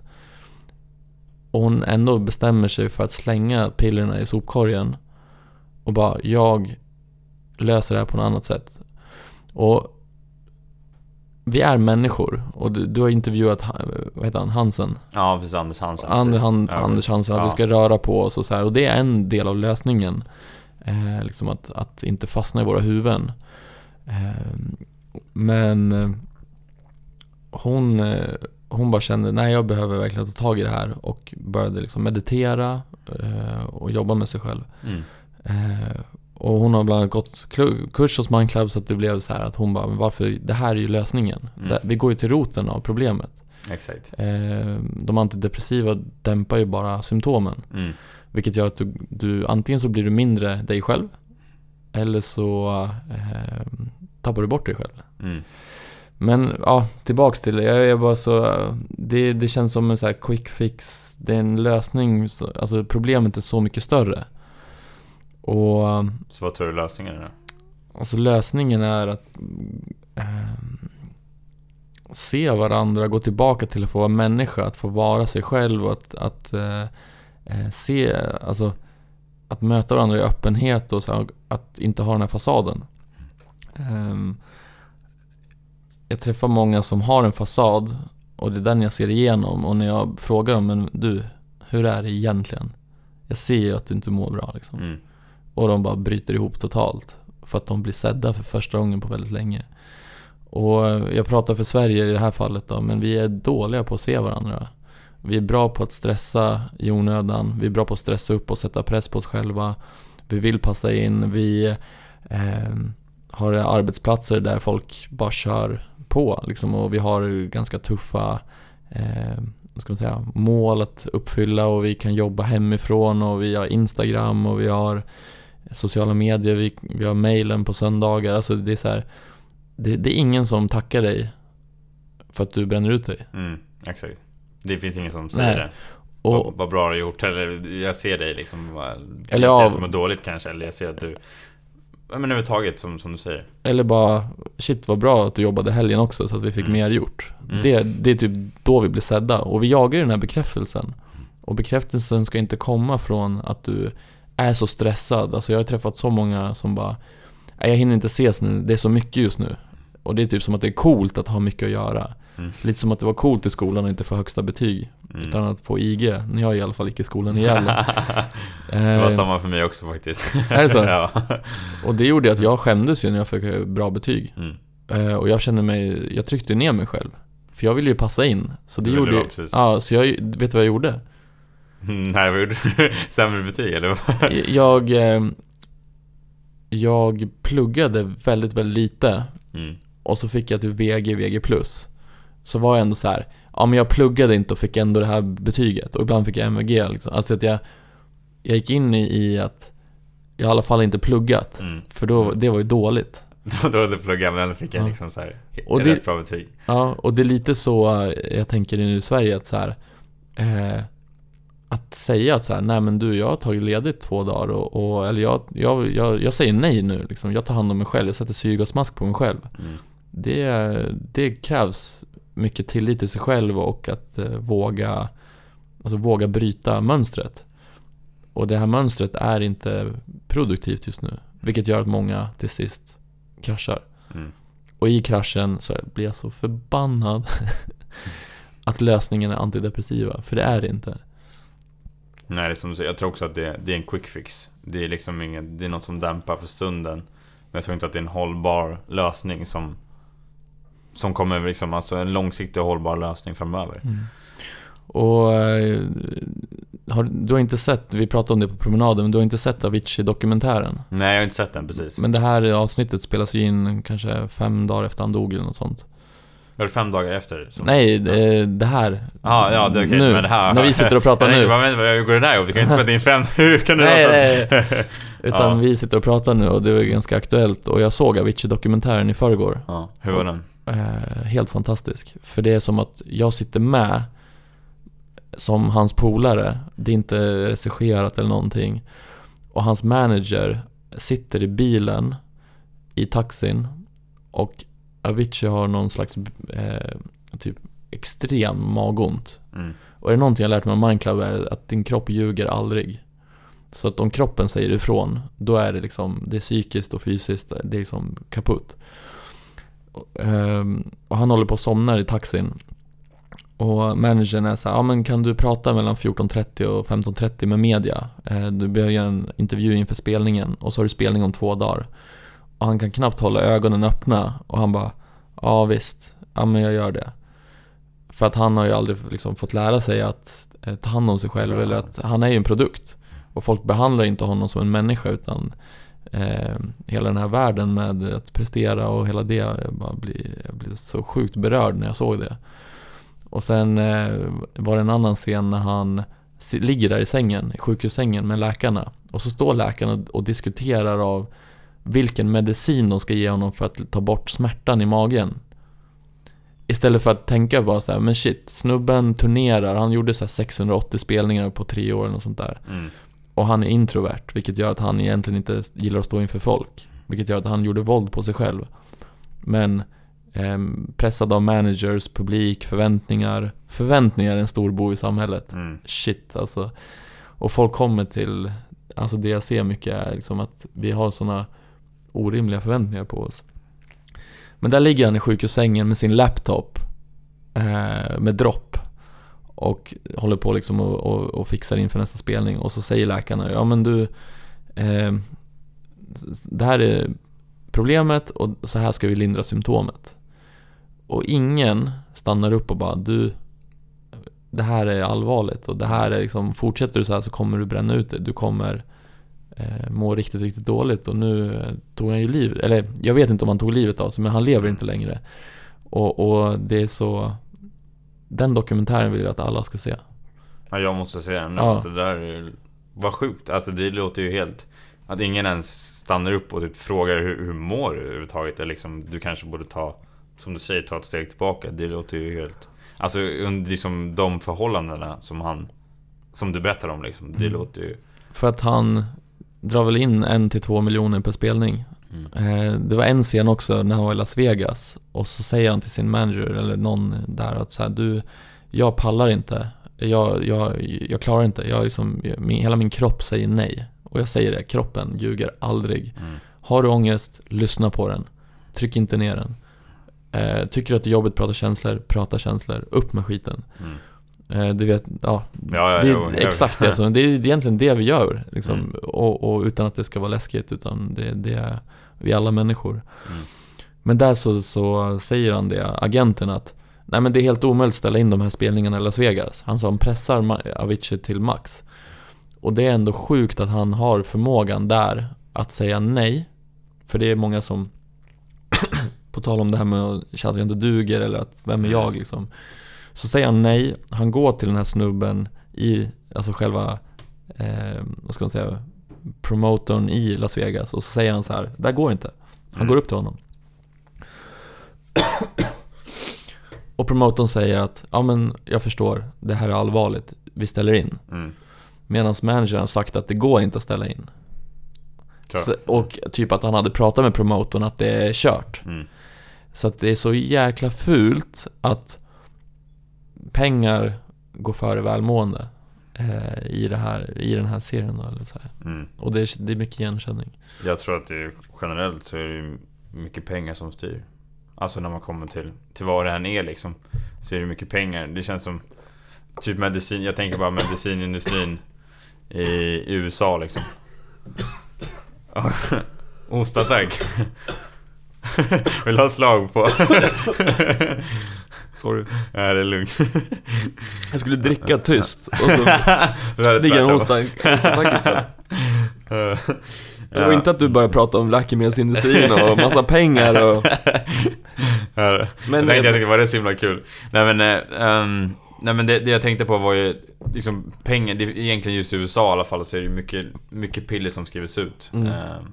Och hon ändå bestämmer sig för att slänga pillerna i sopkorgen. Och bara, jag löser det här på något annat sätt. Och vi är människor och du, du har intervjuat, vad heter han, Hansen? Ja, precis, Anders Hansen. And, han, ja. Anders Hansen, att ja. vi ska röra på oss och så här. Och det är en del av lösningen. Eh, liksom att, att inte fastna i våra huvuden. Eh, men eh, hon, eh, hon bara kände, nej jag behöver verkligen ta tag i det här och började liksom meditera eh, och jobba med sig själv. Mm. Eh, och hon har bland annat gått kurs hos Mindclub så att det blev så här att hon bara, varför, det här är ju lösningen. Mm. Vi går ju till roten av problemet. Exakt. De antidepressiva dämpar ju bara symptomen. Mm. Vilket gör att du, du, antingen så blir du mindre dig själv eller så eh, tappar du bort dig själv. Mm. Men ja, tillbaks till det. Jag är bara så, det, det känns som en så här quick fix. Det är en lösning, alltså problemet är så mycket större. Och... Så vad tror du lösningen är? Alltså lösningen är att eh, se varandra, gå tillbaka till att få vara människa, att få vara sig själv och att, att eh se, alltså att möta varandra i öppenhet och så, att inte ha den här fasaden. Um, jag träffar många som har en fasad och det är den jag ser igenom och när jag frågar dem, men du, hur är det egentligen? Jag ser ju att du inte mår bra liksom. Mm. Och de bara bryter ihop totalt. För att de blir sedda för första gången på väldigt länge. Och jag pratar för Sverige i det här fallet då, men vi är dåliga på att se varandra. Vi är bra på att stressa i onödan, vi är bra på att stressa upp och sätta press på oss själva. Vi vill passa in, vi eh, har arbetsplatser där folk bara kör på liksom, och vi har ganska tuffa eh, ska man säga, mål att uppfylla och vi kan jobba hemifrån och vi har Instagram och vi har sociala medier, vi, vi har mailen på söndagar. Alltså det är så här, det, det, är ingen som tackar dig för att du bränner ut dig. Mm, exakt. Det finns ingen som säger Nej. det. Och, vad, vad bra du har gjort, eller jag ser dig liksom. Eller jag ser att du mår dåligt kanske, eller jag ser att du men överhuvudtaget som, som du säger. Eller bara, shit vad bra att du jobbade helgen också så att vi fick mm. mer gjort. Mm. Det, det är typ då vi blir sedda. Och vi jagar ju den här bekräftelsen. Och bekräftelsen ska inte komma från att du är så stressad. Alltså jag har träffat så många som bara, jag hinner inte ses nu, det är så mycket just nu. Och det är typ som att det är coolt att ha mycket att göra. Mm. Lite som att det var coolt i skolan att inte få högsta betyg. Mm. Utan att få IG. När jag i alla fall gick i skolan i Gävle. det var eh, samma för mig också faktiskt. Är det så? ja. Och det gjorde att jag skämdes ju när jag fick bra betyg. Mm. Eh, och jag kände mig, jag tryckte ner mig själv. För jag ville ju passa in. Så det, det gjorde ju, ja, så jag, vet du vad jag gjorde? Nej, vad gjorde du? Sämre betyg eller? jag, eh, jag pluggade väldigt, väldigt lite. Mm. Och så fick jag till VG, VG+. Så var jag ändå så här, ja men jag pluggade inte och fick ändå det här betyget. Och ibland fick jag MVG liksom. Alltså att jag, jag gick in i, i att jag i alla fall inte pluggat. Mm. För då, mm. det var ju dåligt. Då var det plugga men ändå fick jag ja. liksom så här, och det, bra betyg. Ja, och det är lite så jag tänker nu i Sverige att så här, eh, att säga att så här, nej men du, jag har tagit ledigt två dagar och, och eller jag, jag, jag, jag, säger nej nu liksom. Jag tar hand om mig själv, jag sätter syrgasmask på mig själv. Mm. Det, det krävs mycket tillit till sig själv och att eh, våga, alltså våga bryta mönstret. Och det här mönstret är inte produktivt just nu, vilket gör att många till sist kraschar. Mm. Och i kraschen så blir jag så förbannad att lösningen är antidepressiva, för det är det inte. Nej, det är som du säger, jag tror också att det, det är en quick fix. Det är liksom inget, det är något som dämpar för stunden. Men jag tror inte att det är en hållbar lösning som Som kommer liksom, alltså en långsiktig och hållbar lösning framöver. Mm. Och eh, har, du har inte sett, vi pratade om det på promenaden, men du har inte sett Avicii-dokumentären? Nej, jag har inte sett den precis. Men det här avsnittet spelas ju in kanske fem dagar efter han dog eller något sånt. Var det fem dagar efter? Som... Nej, det, det här. Ah, ja, det okej. Nu, men det här, när vi sitter och pratar nu. Du? Hur går det där ihop? Vi kan inte spela in fem... Hur kan det nej, så? Nej, Utan ja. vi sitter och pratar nu och det är ganska aktuellt. Och jag såg Avicii-dokumentären i förrgår. Ja, hur var den? Eh, helt fantastisk. För det är som att jag sitter med som hans polare. Det är inte regisserat eller någonting. Och hans manager sitter i bilen i taxin och Avicii har någon slags eh, typ extrem magont. Mm. Och är det någonting jag lärt mig om Mindclub är att din kropp ljuger aldrig. Så att om kroppen säger ifrån, då är det liksom, det är psykiskt och fysiskt, det är liksom kaputt. Ehm, och, han håller på att somna i taxin. Och managern är så här, ja men kan du prata mellan 14.30 och 15.30 med media? Eh, du behöver göra en intervju inför spelningen och så har du spelning om två dagar. Och han kan knappt hålla ögonen öppna och han bara Ja visst, ja men jag gör det. För att han har ju aldrig liksom fått lära sig att eh, ta hand om sig själv eller att han är ju en produkt. Och folk behandlar inte honom som en människa utan eh, hela den här världen med att prestera och hela det. Jag, bara blir, jag blir så sjukt berörd när jag såg det. Och sen eh, var det en annan scen när han ligger där i sängen, i sjukhussängen med läkarna. Och så står läkarna och, och diskuterar av vilken medicin de ska ge honom för att ta bort smärtan i magen. Istället för att tänka bara så här, men shit, snubben turnerar, han gjorde så 680 spelningar på tre år eller något sånt där. Mm. Och han är introvert, vilket gör att han egentligen inte gillar att stå inför folk. Vilket gör att han gjorde våld på sig själv. Men eh, pressad av managers, publik, förväntningar. Förväntningar är en stor bov i samhället. Mm. Shit alltså. Och folk kommer till, alltså det jag ser mycket är liksom att vi har sådana orimliga förväntningar på oss. Men där ligger han i sjukhussängen med sin laptop eh, med dropp och håller på liksom och, och, och, fixar inför nästa spelning och så säger läkarna ja men du eh, det här är problemet och så här ska vi lindra symptomet. Och ingen stannar upp och bara du det här är allvarligt och det här är liksom, fortsätter du så här så kommer du bränna ut dig. Du kommer eh, må riktigt, riktigt dåligt och nu eh, tog han ju livet, eller jag vet inte om han tog livet av sig men han lever inte längre. Och, och det är så, den dokumentären vill jag att alla ska se. Ja, jag måste se den. Ja. Alltså, det där är, vad sjukt. Alltså det låter ju helt... Att ingen ens stannar upp och typ frågar hur, hur mår du överhuvudtaget. Eller liksom, du kanske borde ta, som du säger, ta ett steg tillbaka. Det låter ju helt... Alltså under liksom de förhållandena som han... Som du berättar om liksom. Det mm. låter ju... För att han drar väl in en till två miljoner per spelning. Mm. Eh, det var en scen också när han var i Las Vegas och så säger han till sin manager eller någon där att så här, du, jag pallar inte. Jag, jag, jag klarar inte. Jag liksom, min, hela min kropp säger nej. Och jag säger det, kroppen ljuger aldrig. Mm. Har du ångest, lyssna på den. Tryck inte ner den. Eh, tycker du att det är jobbigt att prata känslor, prata känslor. Upp med skiten. Mm. Eh, du vet, ja, ja, ja det är jo, exakt det. Så det är egentligen det vi gör. Liksom, mm. och, och, utan att det ska vara läskigt, utan det, det är vi är alla människor. Mm. Men där så, så säger han det, agenten, att Nej men det är helt omöjligt att ställa in de här spelningarna i Las Vegas. Han sa han pressar Avicii till max. Och det är ändå sjukt att han har förmågan där att säga nej. För det är många som, på tal om det här med att jag inte duger eller att vem är jag mm. liksom. Så säger han nej, han går till den här snubben i, alltså själva, eh, vad ska man säga, promotorn i Las Vegas och så säger han så här, det går inte. Han mm. går upp till honom. och promotorn säger att, ja men jag förstår, det här är allvarligt. vi ställer in. Mm. Medan managern har sagt att det går inte att ställa in. Så, och typ att han hade pratat med promotorn att det är kört. Mm. Så att det är så jäkla fult att pengar går före välmående eh, i, det här, i den här serien då, eller så. Mm. Och det är, det är mycket igenkänning. Jag tror att det är, generellt så är det mycket pengar som styr. Alltså när man kommer till, till vad det än är liksom. Så är det mycket pengar. Det känns som typ medicin, jag tänker bara medicinindustrin i, i USA liksom. Ostattack. Vill ha slag på? Sorry. Nej det är lugnt. Jag skulle dricka tyst och så är ligger en. Eh, Det var inte att du började prata om läkemedelsindustrin och massa pengar och... Men- jag tänkte, jag tänkte, var det så himla kul? Nej men, eh, ehm, nej, men det, det jag tänkte på var ju liksom pengar, det, egentligen just i USA i alla fall så är det mycket, mycket piller som skrivs ut. Mm. ehm,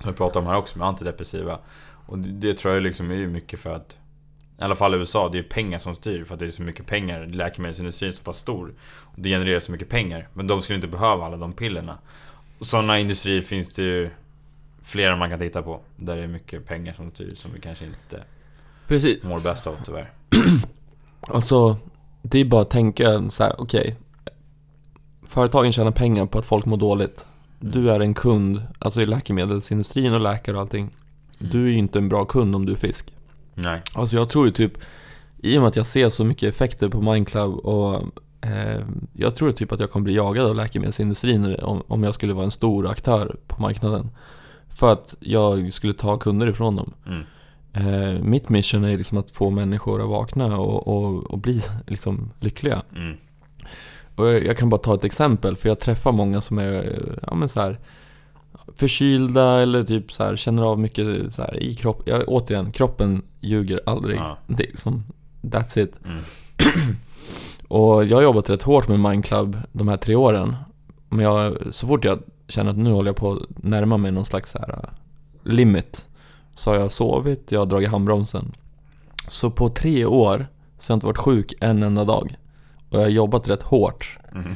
som vi pratar om här också med antidepressiva. Och det, det tror jag liksom är ju mycket för att i alla fall i USA, det är pengar som styr för att det är så mycket pengar. Läkemedelsindustrin är så pass stor. Och det genererar så mycket pengar. Men de skulle inte behöva alla de pillerna. Sådana industrier finns det ju flera man kan titta på. Där det är mycket pengar som styr som vi kanske inte Precis. mår bäst av tyvärr. Alltså, det är bara att tänka så här, okej. Företagen tjänar pengar på att folk mår dåligt. Du är en kund, alltså i läkemedelsindustrin och läkare och allting. Mm. Du är ju inte en bra kund om du är fisk. Nej. Alltså jag tror ju typ, i och med att jag ser så mycket effekter på Mindclub och eh, jag tror typ att jag kommer bli jagad av läkemedelsindustrin om, om jag skulle vara en stor aktör på marknaden. För att jag skulle ta kunder ifrån dem. Mm. Eh, mitt mission är liksom att få människor att vakna och, och, och bli liksom lyckliga. Mm. Och jag, jag kan bara ta ett exempel, för jag träffar många som är, ja men så här förkylda eller typ så här, känner av mycket så här i kroppen. Ja, återigen, kroppen ljuger aldrig. Ja. Det är liksom, that's it. Mm. Och jag har jobbat rätt hårt med Mindclub de här tre åren. Men jag, så fort jag känner att nu håller jag på att närma mig någon slags så här uh, limit. Så har jag sovit, jag har dragit handbromsen. Så på tre år så har jag inte varit sjuk en enda dag. Och jag har jobbat rätt hårt. Mm.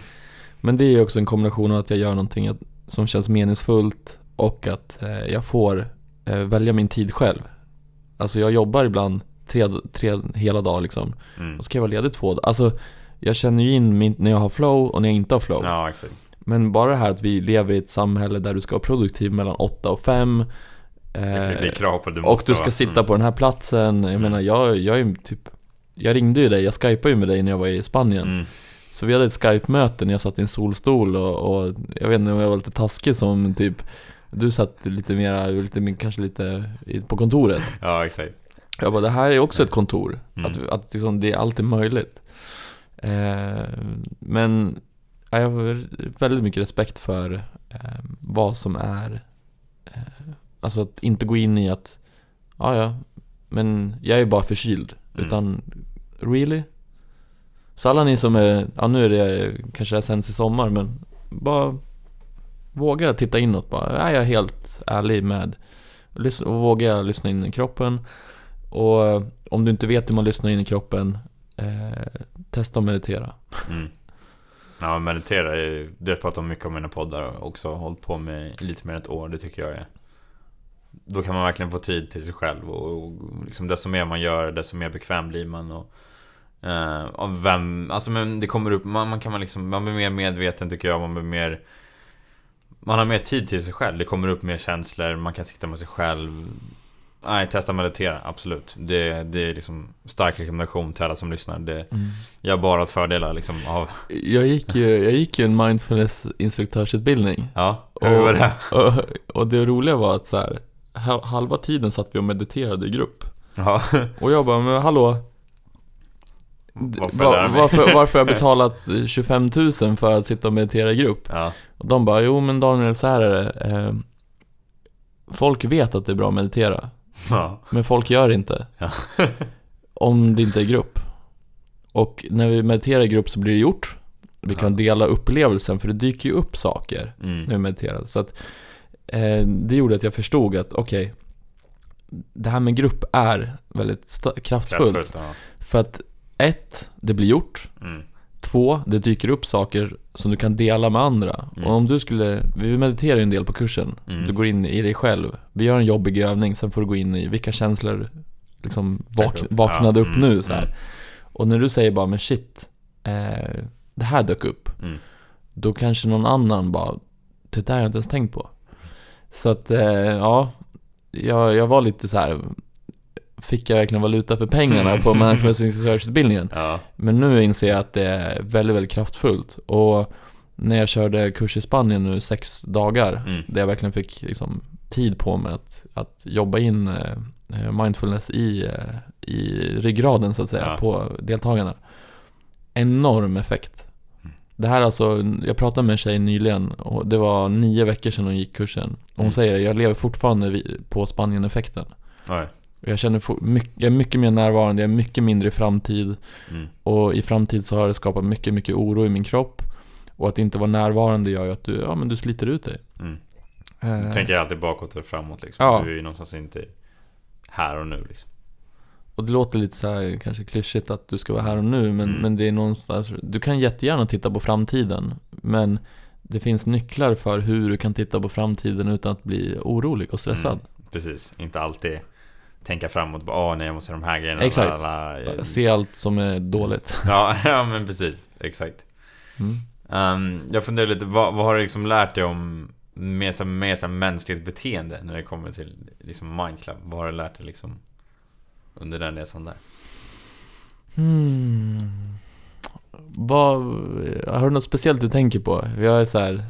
Men det är också en kombination av att jag gör någonting att- som känns meningsfullt och att eh, jag får eh, välja min tid själv. Alltså jag jobbar ibland tre, tre hela dagar liksom. Mm. Och så kan jag vara ledig två dagar. Alltså jag känner ju in min, när jag har flow och när jag inte har flow. Ja, exakt. Men bara det här att vi lever i ett samhälle där du ska vara produktiv mellan 8 och 5 Det är krav på att du och du ska vara- sitta mm. på den här platsen. Jag menar, jag, jag är typ Jag ringde ju dig, jag skypade ju med dig när jag var i Spanien Mm. Så vi hade ett Skype-möte när jag satt i en solstol och, och jag vet inte om jag var lite taskig som typ Du satt lite mera, lite, kanske lite på kontoret Ja, exakt. Jag bara, det här är också ett kontor Mm. Att, att liksom, det är alltid möjligt eh, Men ja, jag har väldigt mycket respekt för eh, vad som är eh, Alltså att inte gå in i att Ja, ja, men jag är bara förkyld Mm. Utan, really? Så alla ni som är, ja nu är det eh, kanske det här sänds i sommar men Bara Våga titta inåt bara, är jag helt ärlig med och våga lyssna in i kroppen Och eh, om du inte vet hur man lyssnar in i kroppen eh, Testa att meditera Mm. Ja, meditera du det har jag pratat mycket om mina poddar också hållit på med lite mer än ett år. Det tycker jag är... Då kan man verkligen få tid till sig själv och, och liksom desto mer man gör, desto mer bekväm blir man och... Eh, och vem, alltså men det kommer upp, man, man kan man liksom, man blir mer medveten tycker jag, man blir mer... Man har mer tid till sig själv, det kommer upp mer känslor, man kan sitta med sig själv. Nej, testa meditera, absolut. Det, det är liksom stark rekommendation till alla som lyssnar. Det, jag har bara fördelar liksom av... Jag gick ju, jag gick ju en mindfulness instruktörsutbildning Ja, hur var det? och, och det roliga var att så här, ha- halva tiden satt vi och mediterade i grupp Ja, Och jag bara, men hallå varför va- lära mig? varför, varför jag betalat 25 000 för att sitta och meditera i grupp? Ja, Och de bara, jo men Daniel så här är det eh, Folk vet att det är bra att meditera ja, Men folk gör inte Ja. Om det inte är grupp Och när vi mediterar i grupp så blir det gjort Vi kan dela upplevelsen för det dyker ju upp saker när vi mm. mediterar Så att eh, Det gjorde att jag förstod att okej Det här med grupp är väldigt kraftfullt Kraftfullt, ja. För att ett, det blir gjort Mm. två, det dyker upp saker som du kan dela med andra. Mm. Och om du skulle, vi mediterar ju en del på kursen. Mm. Du går in i dig själv. Vi gör en jobbig övning, sen får du gå in i vilka känslor liksom vak vaknade Ja, upp nu så här. mm. Och när du säger bara, men shit, eh, det här dök upp. Mm. Då kanske någon annan bara, det där har jag inte ens tänkt på. Så att, eh, ja, jag, jag var lite så här. Fick jag verkligen valuta för pengarna på Mindfulness Research-utbildningen? Ja. Men nu inser jag att det är väldigt, väldigt kraftfullt. Och när jag körde kurs i Spanien nu sex dagar, Mm. där jag verkligen fick liksom, tid på mig att, att jobba in eh, mindfulness i, eh, i ryggraden så att säga, Ja. på deltagarna. Enorm effekt. Mm. Det här alltså, jag pratade med en tjej nyligen och det var nio veckor sedan hon gick kursen. Och hon Mm. säger jag lever fortfarande på Spanien-effekten. Oj. Jag känner mycket, jag är mycket mer närvarande, jag är mycket mindre i framtid. Mm. Och i framtid så har det skapat mycket, mycket oro i min kropp. Och att inte vara närvarande gör ju att du, ja men du sliter ut dig. Mm. Eh, Du tänker alltid bakåt och framåt liksom. Ja. Du är ju någonstans inte här och nu liksom. Och det låter lite så här kanske klyschigt att du ska vara här och nu, men, Mm. men det är någonstans, du kan jättegärna titta på framtiden. Men det finns nycklar för hur du kan titta på framtiden utan att bli orolig och stressad. Mm. Precis, inte alltid tänka framåt. Bara, Åh nej, jag måste ha de här grejerna. Exakt. Lalala. Se allt som är dåligt. Ja, ja, men precis. Exakt. Mm. Um, jag funderar lite, vad, vad har du liksom lärt dig om med, så, med så, mänskligt beteende när det kommer till liksom Mindclub? Vad har du lärt dig liksom under den resan där? Hmm. Vad, har du något speciellt du tänker på? Jag är så här,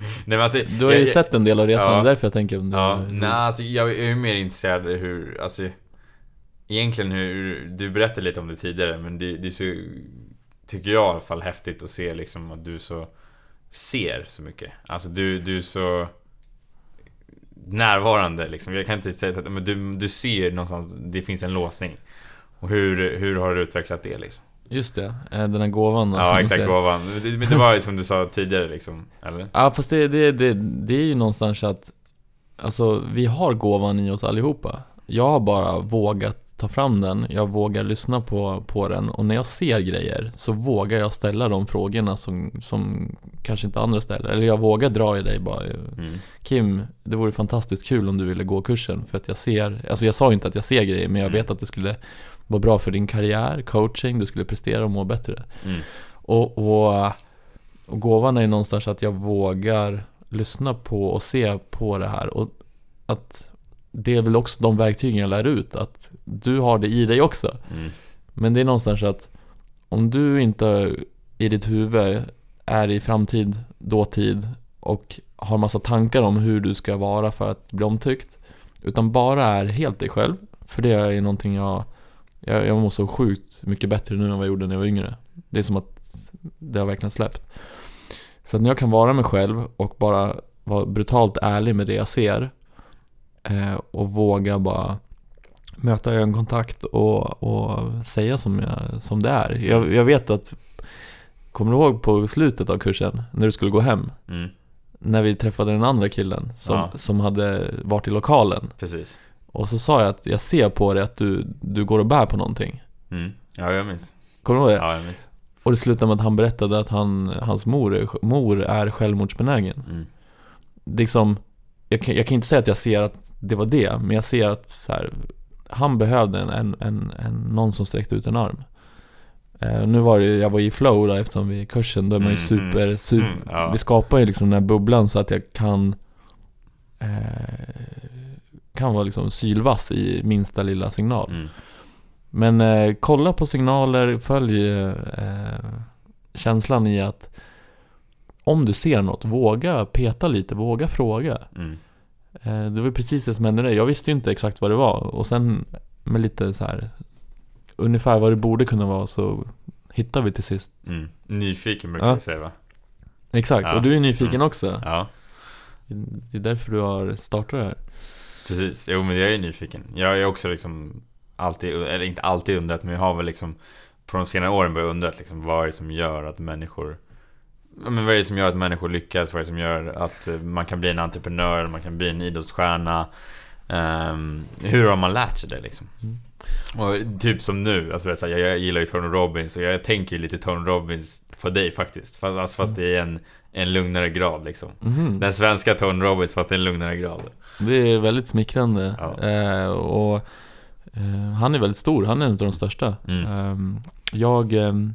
Nej, alltså, du har ju jag, sett en del av resan, Ja. det är därför jag tänker om det Ja, nej, alltså, jag är mer intresserad hur, alltså Egentligen hur, du berättade lite om det tidigare men det, det är så Tycker jag i alla fall häftigt att se liksom att du så Ser så mycket Alltså du, du är så Närvarande liksom Jag kan inte säga att men du, du ser någonstans Det finns en låsning Och hur, hur har du utvecklat det liksom? Just det, eh, den här gåvan Ja exakt, gåvan Men det, var ju som du sa tidigare liksom, eller? Ja fast det, det, det, det är ju någonstans att Alltså vi har gåvan i oss allihopa Jag har bara vågat ta fram den, jag vågar lyssna på, på den och när jag ser grejer så vågar jag ställa de frågorna som, som kanske inte andra ställer Eller jag vågar dra i dig bara Mm. Kim, det vore fantastiskt kul om du ville gå kursen för att jag ser Alltså jag sa inte att jag ser grejer men jag Mm. vet att det skulle vara bra för din karriär, coaching, du skulle prestera och må bättre Mm. och, och, och gåvan är någonstans att jag vågar lyssna på och se på det här och att det är väl också de verktygen jag lär ut, att du har det i dig också. Mm. Men det är någonstans att om du inte i ditt huvud är i framtid, dåtid och har massa tankar om hur du ska vara för att bli omtyckt utan bara är helt dig själv, för det är någonting jag jag, jag mår så sjukt mycket bättre nu än vad jag gjorde när jag var yngre. Det är som att det har verkligen släppt. Så att när jag kan vara mig själv och bara vara brutalt ärlig med det jag ser eh, och våga bara möta ögonkontakt och, och säga som, jag, som det är. Jag, jag vet att, kommer du ihåg på slutet av kursen, när du skulle gå hem? Mm. När vi träffade den andra killen som, Ja. som hade varit i lokalen. Precis Och så sa jag att jag ser på dig att du, du går och bär på någonting. mm. Ja jag minns Kommer du ihåg det? Ja jag minns Och det slutade med att han berättade att han, hans mor är, mor är självmordsbenägen. mm. Liksom, jag, kan, jag kan inte säga att jag ser att det var det, men jag ser att så här, han behövde en, en, en, en, någon som sträckte ut en arm. Eh, nu var det ju- jag var i flow då eftersom vi är i kursen, då är man ju Mm, super, mm, super mm, ja. Vi skapar ju liksom den här bubblan så att jag kan eh, Kan vara liksom sylvass i minsta lilla signal. Mm. Men eh, kolla på signaler, följ eh, känslan i att om du ser något, våga peta lite, våga fråga. Mm. Eh, det var precis det som hände där. Jag visste ju inte exakt vad det var och sen med lite så här ungefär vad det borde kunna vara så hittade vi till sist. Mm. Nyfiken brukar Ja. du säga va? Exakt, Ja. och du är nyfiken Mm. också. Ja, Det är därför du har startat det här. Precis. Jo men jag är nyfiken. Jag är också liksom alltid, eller inte alltid undrat, men jag har väl liksom på de senare åren börjat undra liksom, vad är det som gör att människor men vad är det som gör att människor lyckas? Vad är det som gör att eh, man kan bli en entreprenör, man kan bli en idrottsstjärna? Ehm, hur har man lärt sig det liksom? Mm. Och typ som nu, alltså, jag, jag gillar ju Tony Robbins och jag tänker ju lite Tony Robbins på dig faktiskt. Fast, alltså, fast det är en, en lugnare grad liksom. Mhm. Den svenska Tony Robbins fast är en lugnare grad. Det är väldigt smickrande. Ja. Eh, och eh, han är väldigt stor, han är en av de största. Mm. Ehm, jag ehm,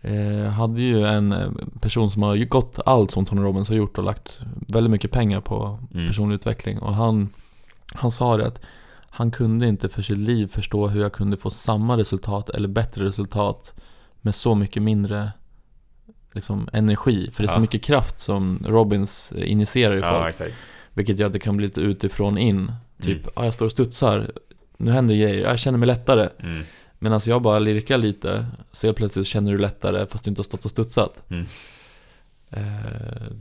eh, hade ju en eh, person som har gått allt som Tony Robbins har gjort och lagt väldigt mycket pengar på Mm. personlig utveckling. Och han, han sa det att han kunde inte för sitt liv förstå hur jag kunde få samma resultat eller bättre resultat med så mycket mindre liksom, energi. För det är så Ja. mycket kraft som Robbins eh, injicerar i folk. Ja, exakt. Vilket gör att det kan bli lite utifrån in. Typ, Mm. ah, jag står och studsar, nu händer grejer, jag känner mig lättare. Mm. Medan jag bara lirkar lite, så helt plötsligt känner du lättare fast du inte har stått och studsat. Mm. Eh,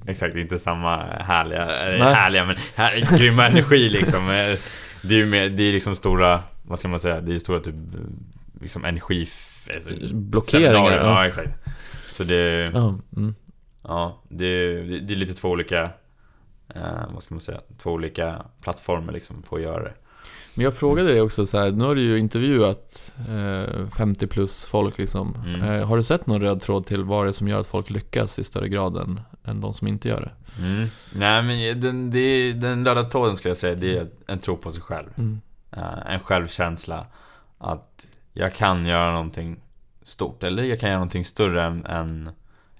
Exakt, inte samma härliga, eller Nej. härliga men här, grymma energi liksom. Eh, Det är ju mer, det är liksom stora, vad ska man säga, det är stora typ liksom energi... alltså, Blockeringar. Ja, exakt. Så det, ja, mm. ja, det, det det är lite två olika, eh, vad ska man säga, två olika plattformar liksom på att göra det. Men jag frågade dig också så här, nu har du ju intervjuat eh, 50 plus folk liksom. Mm. Eh, har du sett någon röd tråd till vad det är som gör att folk lyckas i större grad än, än de som inte gör det? Mm. Nej men den, det den röda tråden skulle jag säga, det är en tro på sig själv. Mm. Eh, en självkänsla att jag kan göra någonting stort, eller jag kan göra någonting större än, än,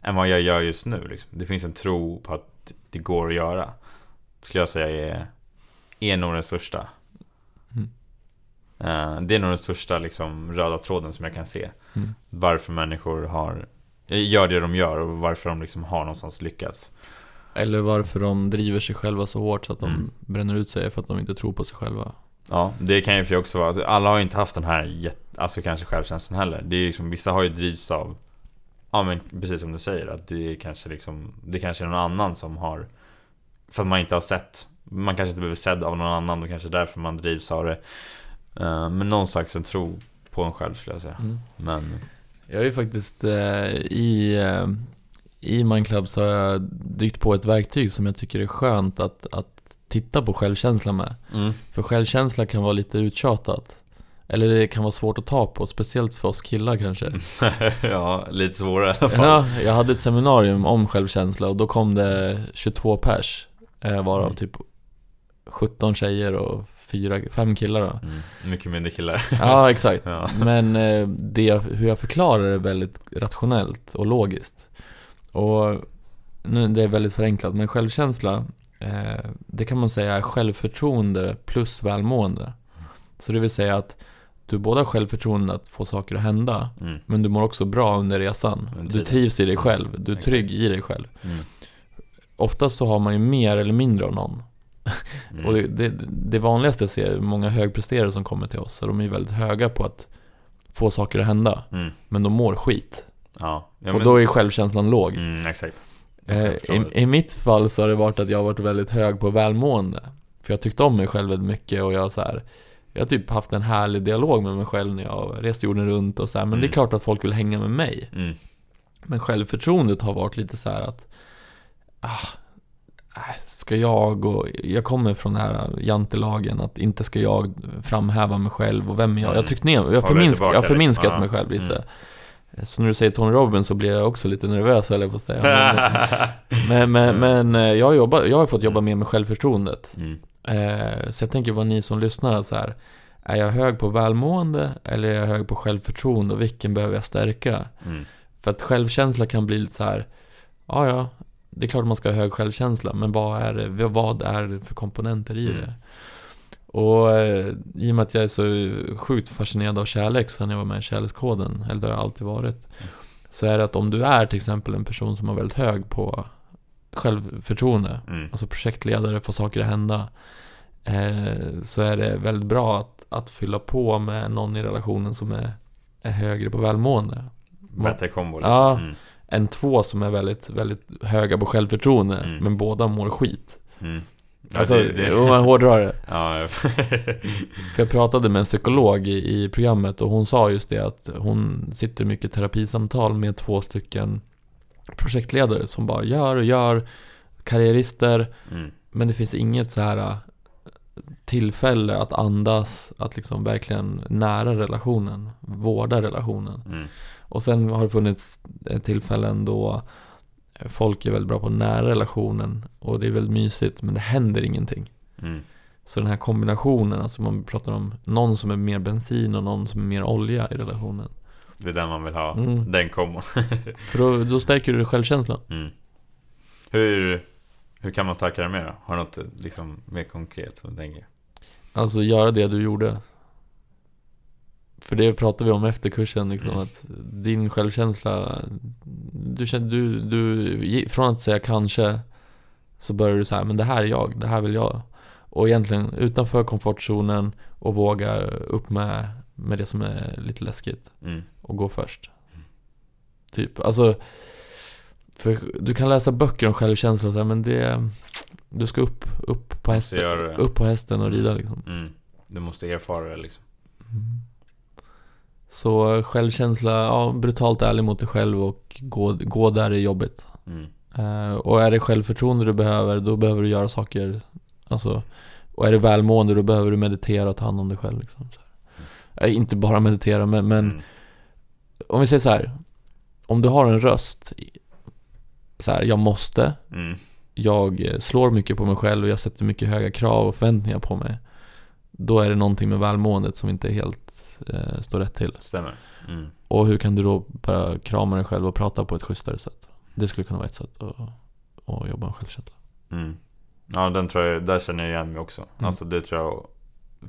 än vad jag gör just nu. Liksom. Det finns en tro på att det går att göra. Skulle jag säga är, är nog den största. Mm. Eh, det är nog den största liksom, röda tråden som jag kan se. Mm. Varför människor har, gör det de gör och varför de liksom har någonstans lyckats. Eller varför de driver sig själva så hårt så att de Mm. bränner ut sig för att de inte tror på sig själva. Ja, det kan ju för också vara. Alltså, alla har ju inte haft den här jätt, alltså kanske självkänslan heller. Det är liksom, vissa har ju drivits av, ja men precis som du säger, att det är kanske liksom, det kanske är någon annan som har, för att man inte har sett, man kanske inte blivit sedd av någon annan och kanske därför man drivs av det. Eh, men någon slags en tro på en själv skulle jag säga. Mm. Men, Jag är ju faktiskt eh, i, eh, i Mindclub så har jag dykt på ett verktyg som jag tycker är skönt att, att titta på självkänsla med. mm. För självkänsla kan vara lite uttjatat. Eller det kan vara svårt att ta på, speciellt för oss killar kanske. ja, lite svårare i alla fall. Ja, jag hade ett seminarium om självkänsla och då kom det 22 pers. Eh, varav Mm. typ 17 tjejer och 4, 5 killar då. Mm. Mycket mindre killar. Ja, exakt. Ja. Men eh, det, hur jag förklarar det är väldigt rationellt och logiskt. Och nu, det är väldigt förenklat, men självkänsla, eh, det kan man säga är självförtroende plus välmående. Så det vill säga att du både har självförtroende att få saker att hända, Mm. men du mår också bra under resan. Under Du trivs i dig själv, du är Exakt. trygg i dig själv. Mm. Oftast så har man ju mer eller mindre av någon. Mm. Och det, det, det vanligaste jag ser, många högpresterare som kommer till oss, så de är ju väldigt höga på att få saker att hända. Mm. Men de mår skit. Ja. ja och men- då är självkänslan låg. Mm, exakt. Eh, i. I mitt fall så har det varit att jag har varit väldigt hög på välmående. För jag tyckte om mig själv väldigt mycket och jag så här, Jag har typ haft en härlig dialog med mig själv när jag rest jorden runt och så här, Men det är Mm. klart att folk vill hänga med mig. Mm. Men självförtroendet har varit lite så här att ah, äh, Ska jag och Jag kommer från den här jantelagen att inte ska jag framhäva mig själv och vem är jag? Jag Mm. tryckt ner Jag har, Håller förminsk, tillbaka jag har förminskat liksom. mig själv lite Mm. Så när du säger Tony Robbins så blir jag också lite nervös jag på att säga Men, men, men eh, jag, har jobbat, jag har fått jobba mer med självförtroendet Mm. Eh, Så jag tänker vad ni som lyssnar så här. Är jag hög på välmående eller är jag hög på självförtroende och vilken behöver jag stärka? Mm. För att självkänsla kan bli lite så här. Ja, ja, det är klart man ska ha hög självkänsla, men vad är det, vad är det för komponenter i Mm. det? Och eh, i och med att jag är så sjukt fascinerad av kärlek sen jag var med i Kärlekskoden, eller det har jag alltid varit, så är det att om du är till exempel en person som har väldigt hög på självförtroende, Mm. alltså projektledare, får saker att hända, eh, så är det väldigt bra att, att fylla på med någon i relationen som är, är högre på välmående. Bättre kombo liksom. Ja. Mm. än två som är väldigt, väldigt höga på självförtroende, Mm. men båda mår skit. Mm. Ja, Alltså, det- det- om man hårdrar det. Ja, jag- För jag pratade med en psykolog i, i programmet och hon sa just det att hon sitter mycket terapisamtal med två stycken projektledare som bara gör och gör, karriärister, mm. men det finns inget så här tillfälle att andas, att liksom verkligen nära relationen, vårda relationen. Mm. Och sen har det funnits tillfällen då folk är väldigt bra på nära relationen och det är väldigt mysigt men det händer ingenting. Mm. Så den här kombinationen, alltså man pratar om någon som är mer bensin och någon som är mer olja i relationen. Det är den man vill ha, Mm. den kombon. För då, då stärker du självkänslan. Mm. Hur, hur kan man stärka det mer då? Har du något liksom, mer konkret som du tänker? Alltså göra det du gjorde. För det pratade vi om efter kursen, liksom, Mm. att din självkänsla du, känner, du, du, Från att säga kanske Så börjar du säga men det här är jag, det här vill jag Och egentligen utanför komfortzonen och våga upp med, med det som är lite läskigt Mm. Och gå först Typ, alltså För du kan läsa böcker om självkänsla och så men det Du ska upp, upp på hästen, upp på hästen och rida liksom Mm. Du måste erfara det liksom. Så självkänsla, ja, brutalt ärlig mot dig själv och gå, gå där är jobbigt. Mm. Eh, och är det självförtroende du behöver, då behöver du göra saker, alltså, och är det välmående, då behöver du meditera och ta hand om dig själv. Liksom, så. Eh, inte bara meditera, men, men Mm. Om vi säger så här. Om du har en röst, så här, jag måste, Mm. jag slår mycket på mig själv och jag sätter mycket höga krav och förväntningar på mig. Då är det någonting med välmåendet som inte helt eh, står rätt till. Stämmer. Mm. Och hur kan du då börja krama dig själv och prata på ett schysstare sätt? Det skulle kunna vara ett sätt att, att jobba med självkänsla. Mm. Ja, den tror jag, där känner jag igen mig också. Mm. Alltså det tror jag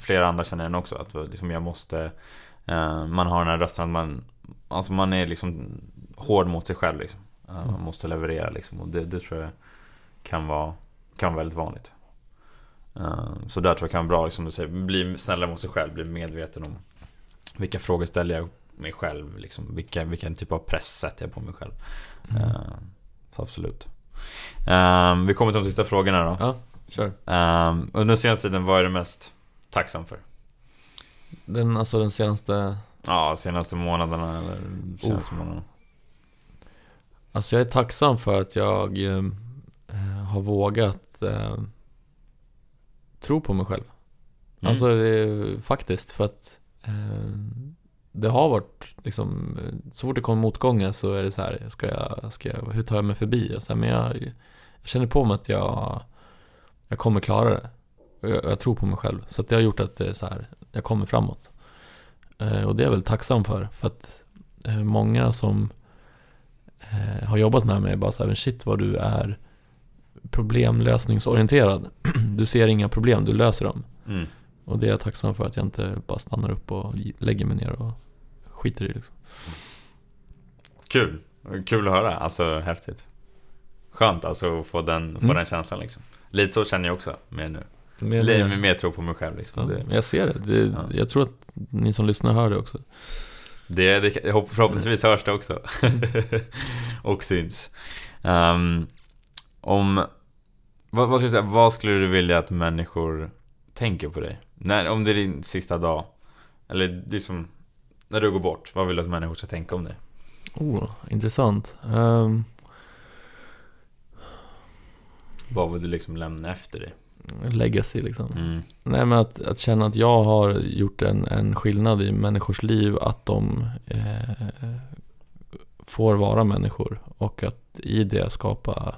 flera andra känner igen också. Att liksom jag måste, eh, man har den här rösten att man, alltså man är liksom hård mot sig själv liksom. Eh, Man Mm. måste leverera liksom. Och det, det tror jag kan vara, kan vara väldigt vanligt. Eh, så där tror jag kan vara bra, liksom du säger, bli snällare mot sig själv, bli medveten om vilka frågor ställer jag mig själv, liksom, vilka, vilken typ av press sätter jag på mig själv. Mm. Eh, så absolut. Vi kommer till de sista frågorna då. Ja, kör. Under den senaste tiden, vad är du mest tacksam för? Den, alltså den senaste, Ja, senaste månaderna eller senaste månaderna. alltså jag är tacksam för att jag eh, har vågat eh, tro på mig själv. Mm. Alltså det är, faktiskt för att eh, det har varit liksom, så fort det kommer motgångar så är det så här, ska jag, ska jag, hur tar jag mig förbi? Och så här, men jag, jag känner på mig att jag, jag kommer klara det. Jag, jag tror på mig själv. Så att det har gjort att det är så här, jag kommer framåt. Eh, och det är jag väl tacksam för. För att eh, många som eh, har jobbat med mig bara så här, shit vad du är problemlösningsorienterad. Du ser inga problem, du löser dem. Mm. Och det är jag tacksam för att jag inte bara stannar upp och lägger mig ner och skiter i liksom. Kul! Kul att höra, alltså häftigt. Skönt alltså att få den, få Mm. den känslan liksom. Lite så känner jag också med nu. Lite mer, mer tro på mig själv ja, liksom. Det, men jag ser det. det Ja. Jag tror att ni som lyssnar hör det också. det, det, förhoppningsvis hörs det också. Och syns. Ehm, om... Vad, vad, skulle du säga, vad skulle du vilja att människor tänker på dig? När, om det är din sista dag. Eller liksom... När du går bort, vad vill du att människor ska tänka om dig? Oh, intressant. Um, Vad vill du liksom lämna efter dig? Legacy liksom. Mm. Nej men att, att känna att jag har gjort en, en skillnad i människors liv, att de eh, får vara människor och att i det skapa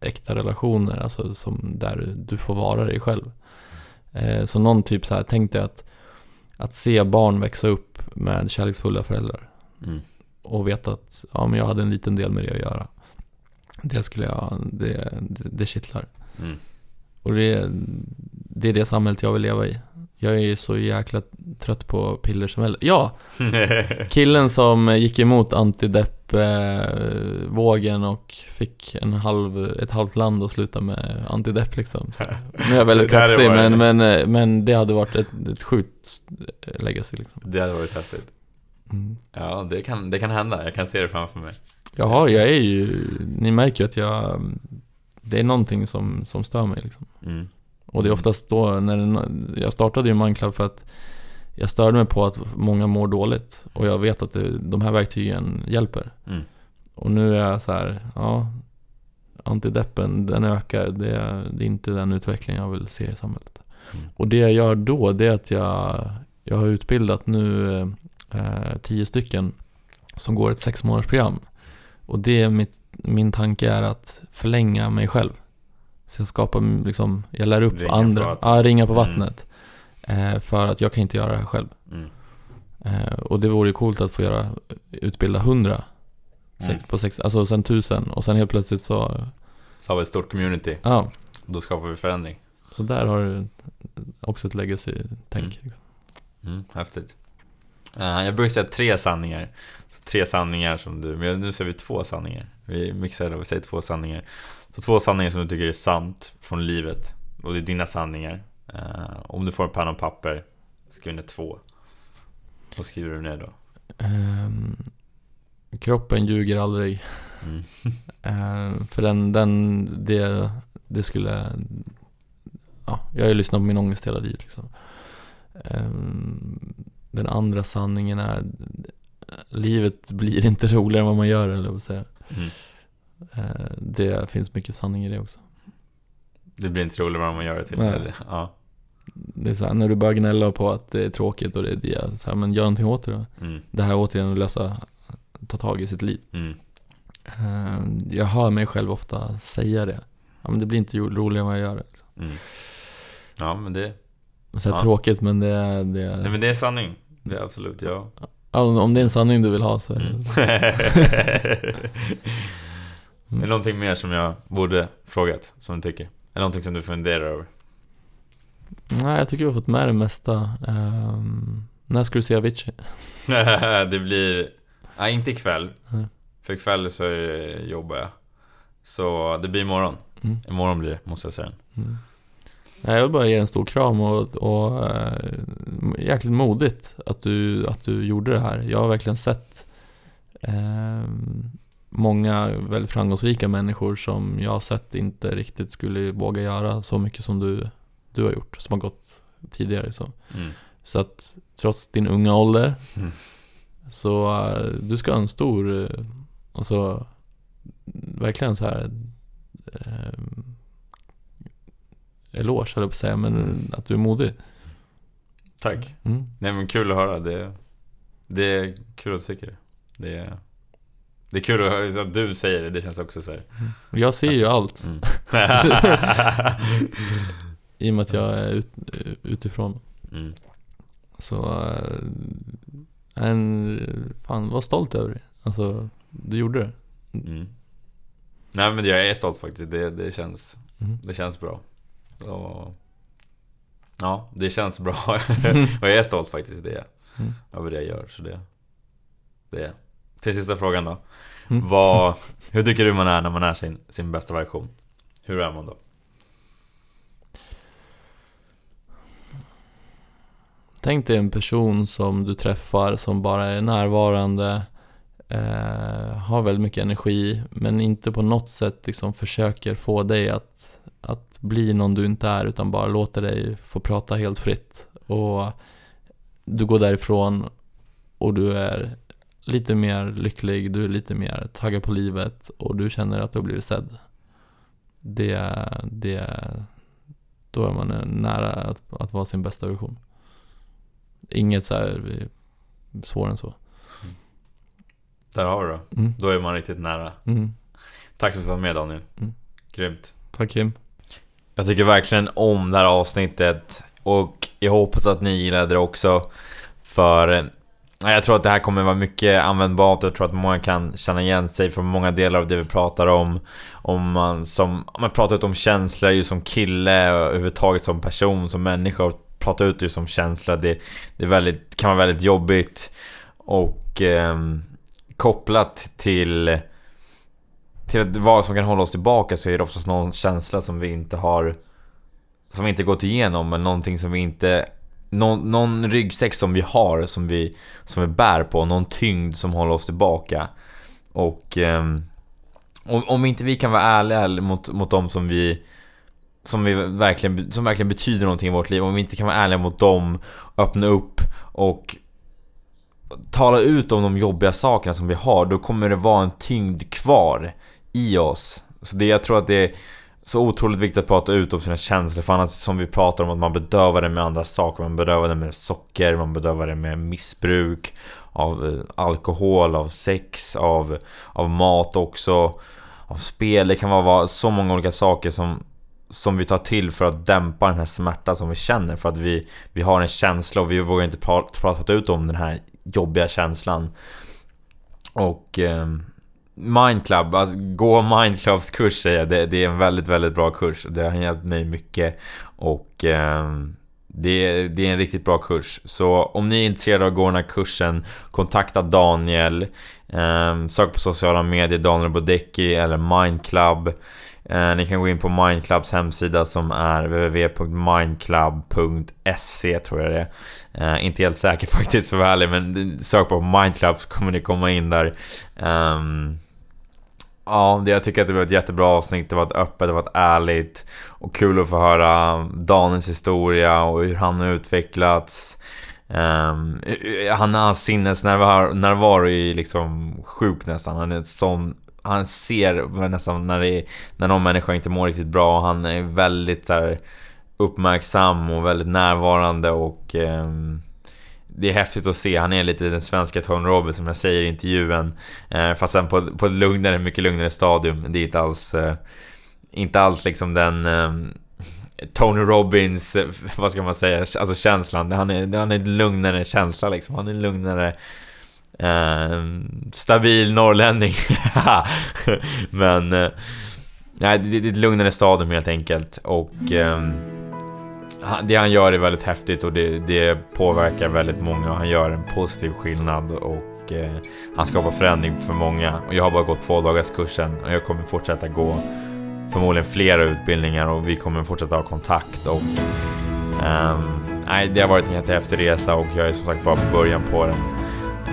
äkta relationer, alltså som där du får vara dig själv. Eh, så någon typ så här, tänk dig att, att se barn växa upp med kärleksfulla föräldrar Mm. och veta att ja, men jag hade en liten del med det att göra. Det skulle jag, det, det, det kittlar. Mm. Och det, det är det samhället jag vill leva i. Jag är så jäkla trött på piller som helst. Ja! Killen som gick emot antidepp-vågen och fick en halv, ett halvt land att sluta med antidepp liksom. Nu är jag väldigt kaxig men, men, men det hade varit ett, ett sjukt legacy liksom. det hade varit häftigt. Mm. Ja, det kan, det kan hända. Jag kan se det framför mig. Jaha, jag är ju, ni märker ju att jag, det är någonting som, som stör mig liksom. Mm. Och det är oftast då när den, jag startade ju Mindclub för att jag störde mig på att många mår dåligt och jag vet att det, de här verktygen hjälper. Mm. Och nu är jag så här, ja, antideppen den ökar, det, är- det är inte den utveckling jag vill se i samhället. Och det jag gör då, det är att jag, jag har utbildat nu eh, tio stycken som går ett sex månaders program. Och det är mitt, min tanke är att förlänga mig själv. Så jag skapar liksom, jag lär upp Ringa andra, på ja, ringa på Mm. vattnet. Eh, för att jag kan inte göra det här själv. Mm. Eh, och det vore ju coolt att få göra, utbilda hundra Mm. på sex, alltså sen tusen och sen helt plötsligt så, Så har vi ett stort community. ja, Då skapar vi förändring. så där har du också ett legacy-tänk. Mm. Liksom. Mm, häftigt. Eh, jag brukar säga tre sanningar. Tre sanningar som du, men nu säger vi två sanningar. Vi mixar det och vi säger två sanningar. Så två sanningar som du tycker är sant från livet. Och det är dina sanningar. Eh, om du får en penna och papper, skriv ner två. Vad skriver du ner då? Ehm, kroppen ljuger aldrig. Mm. Ehm, för den, den, det, det skulle, ja, jag har ju lyssnat på min ångest hela livet liksom. Ehm, den andra sanningen är, livet blir inte roligare än vad man gör, eller vad säga. Mm. Ehm, det finns mycket sanning i det också. Det blir inte roligare vad man gör det till. Nej. eller? Ja. Det är så här, när du börjar gnälla på att det är tråkigt och det är det, så här, men gör någonting åt det då. Mm. Det här återigen att lösa, ta tag i sitt liv. Mm. Ehm, Jag hör mig själv ofta säga det. Ja, men det blir inte ro- roligare än vad jag gör det. Mm. Ja men det, Så här Ja. tråkigt men det är, det är nej, men det är sanning. Det är absolut ja. Ja, Om det är en sanning du vill ha så är Mm. det Är det någonting mer som jag borde frågat, som du tycker? Eller någonting som du funderar över? Nej jag tycker vi har fått med det mesta Ehm, När ska du se Avicii? det blir... Nej, inte ikväll. Mm. För ikväll så är det, jobbar jag. Så det blir imorgon. Mm. Imorgon blir det, måste jag säga. Mm. Jag vill bara ge en stor kram och, och äh, jäkligt modigt att du, att du gjorde det här. Jag har verkligen sett ehm, många väldigt framgångsrika människor som jag har sett inte riktigt skulle våga göra så mycket som du, du har gjort, som har gått tidigare. Så, Mm. så att trots din unga ålder Mm. så äh, du ska ha en stor, äh, alltså verkligen så här eloge höll jag på att säga, men att du är modig. Tack. Mm. Nej men kul att höra. Det, det är kul att du tycker det. Det är, det är kul att höra att du säger det. Det känns också så här. Jag ser ju allt Mm. i och med att jag är ut, utifrån. mm. Så, äh, en, fan var stolt över det. Alltså, du gjorde det. Mm. Nej men jag är stolt faktiskt. Det, det, känns, Mm. det känns bra. Och, ja, det känns bra. och jag är stolt faktiskt. Det. Mm. över det jag gör. Så det, det är. Till sista frågan då. Mm. Vad, hur tycker du man är när man är sin, sin bästa version? Hur är man då? Tänk dig en person som du träffar som bara är närvarande, eh, har väldigt mycket energi, men inte på något sätt liksom försöker få dig att, att bli någon du inte är, utan bara låter dig få prata helt fritt. Och du går därifrån och du är lite mer lycklig, du är lite mer taggad på livet och du känner att du har blivit sedd. Det, det, då är man nära att, att vara sin bästa version. Inget så här svårare än så. Där har du det. Mm. Då är man riktigt nära. Mm. Tack så mycket för att du var med Daniel. Mm. Grymt. Tack Kim. Jag tycker verkligen om det här avsnittet och jag hoppas att ni gillade det också. För eh, jag tror att det här kommer vara mycket användbart. Jag tror att många kan känna igen sig från många delar av det vi pratar om. Om man som, om man pratar ut om känslor just som kille och överhuvudtaget som person, som människa och prata ut just som känslor. Det, det är väldigt, kan vara väldigt jobbigt. Och eh, kopplat till till vad som kan hålla oss tillbaka så är det oftast någon känsla som vi inte har som vi inte gått igenom men någonting som vi inte någon, någon ryggsäck som vi har som vi, som vi bär på, någon tyngd som håller oss tillbaka. Och Um, om, om inte vi kan vara ärliga mot, mot dem som vi som, vi verkligen, som verkligen betyder någonting i vårt liv, om vi inte kan vara ärliga mot dem, öppna upp och tala ut om de jobbiga sakerna som vi har, då kommer det vara en tyngd kvar i oss. Så det, jag tror att det är så otroligt viktigt att prata ut om sina känslor för annars som vi pratar om att man bedövar det med andra saker Man bedövar det med socker, man bedövar det med missbruk Av eh, alkohol, av sex, av, av mat också Av spel, det kan vara så många olika saker som som vi tar till för att dämpa den här smärtan som vi känner för att vi, vi har en känsla och vi vågar inte prata, prata ut om den här jobbiga känslan och eh, Mindclub, alltså gå Mindclubs kurs säger jag. Det, det, är en väldigt, väldigt bra kurs. Det har hjälpt mig mycket. Och eh, det, det, är en riktigt bra kurs. Så om ni är intresserade av att gå den här kursen, kontakta Daniel. Eh, sök på sociala medier, Daniel Bodecki eller Mindclub. Eh, ni kan gå in på Mindclubs hemsida som är www.mindclub.se tror jag det är. Eh, inte helt säker faktiskt för att vara ärlig, men sök på Mindclub så kommer ni komma in där. Um, Ja, det, jag tycker att det var ett jättebra avsnitt. Det var ett öppet, det var ett ärligt och kul att få höra Daniels historia och hur han har utvecklats. Um, han har sinnesnärvaro är liksom sjuk nästan. Han är sån han ser nästan när, det, när någon människa inte mår riktigt bra. Han är väldigt så uppmärksam och väldigt närvarande och um, det är häftigt att se. Han är lite den svenska Tony Robbins som jag säger i intervjun. Eh, fast sen på, på ett lugnare, mycket lugnare stadium. Det är inte alls... Eh, inte alls liksom den... Eh, Tony Robbins, vad ska man säga, alltså känslan. Han är, han är en lugnare känsla liksom. Han är en lugnare... Eh, stabil norrlänning. Men... Eh, nej, det, det är ett lugnare stadium helt enkelt. Och... Eh, det han gör är väldigt häftigt och det, det påverkar väldigt många och han gör en positiv skillnad och eh, han skapar förändring för många. Och jag har bara gått två dagars kursen och jag kommer fortsätta gå förmodligen flera utbildningar och vi kommer fortsätta ha kontakt och eh, nej, det har varit en jättehäftig resa och jag är som sagt bara på början på den.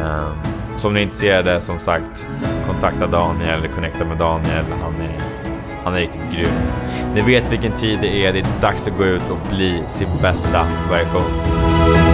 Eh, så om ni är intresserade, som sagt, kontakta Daniel connecta med Daniel. Han är, han är riktigt grym. Ni vet vilken tid det är, det är dags att gå ut och bli sin bästa version.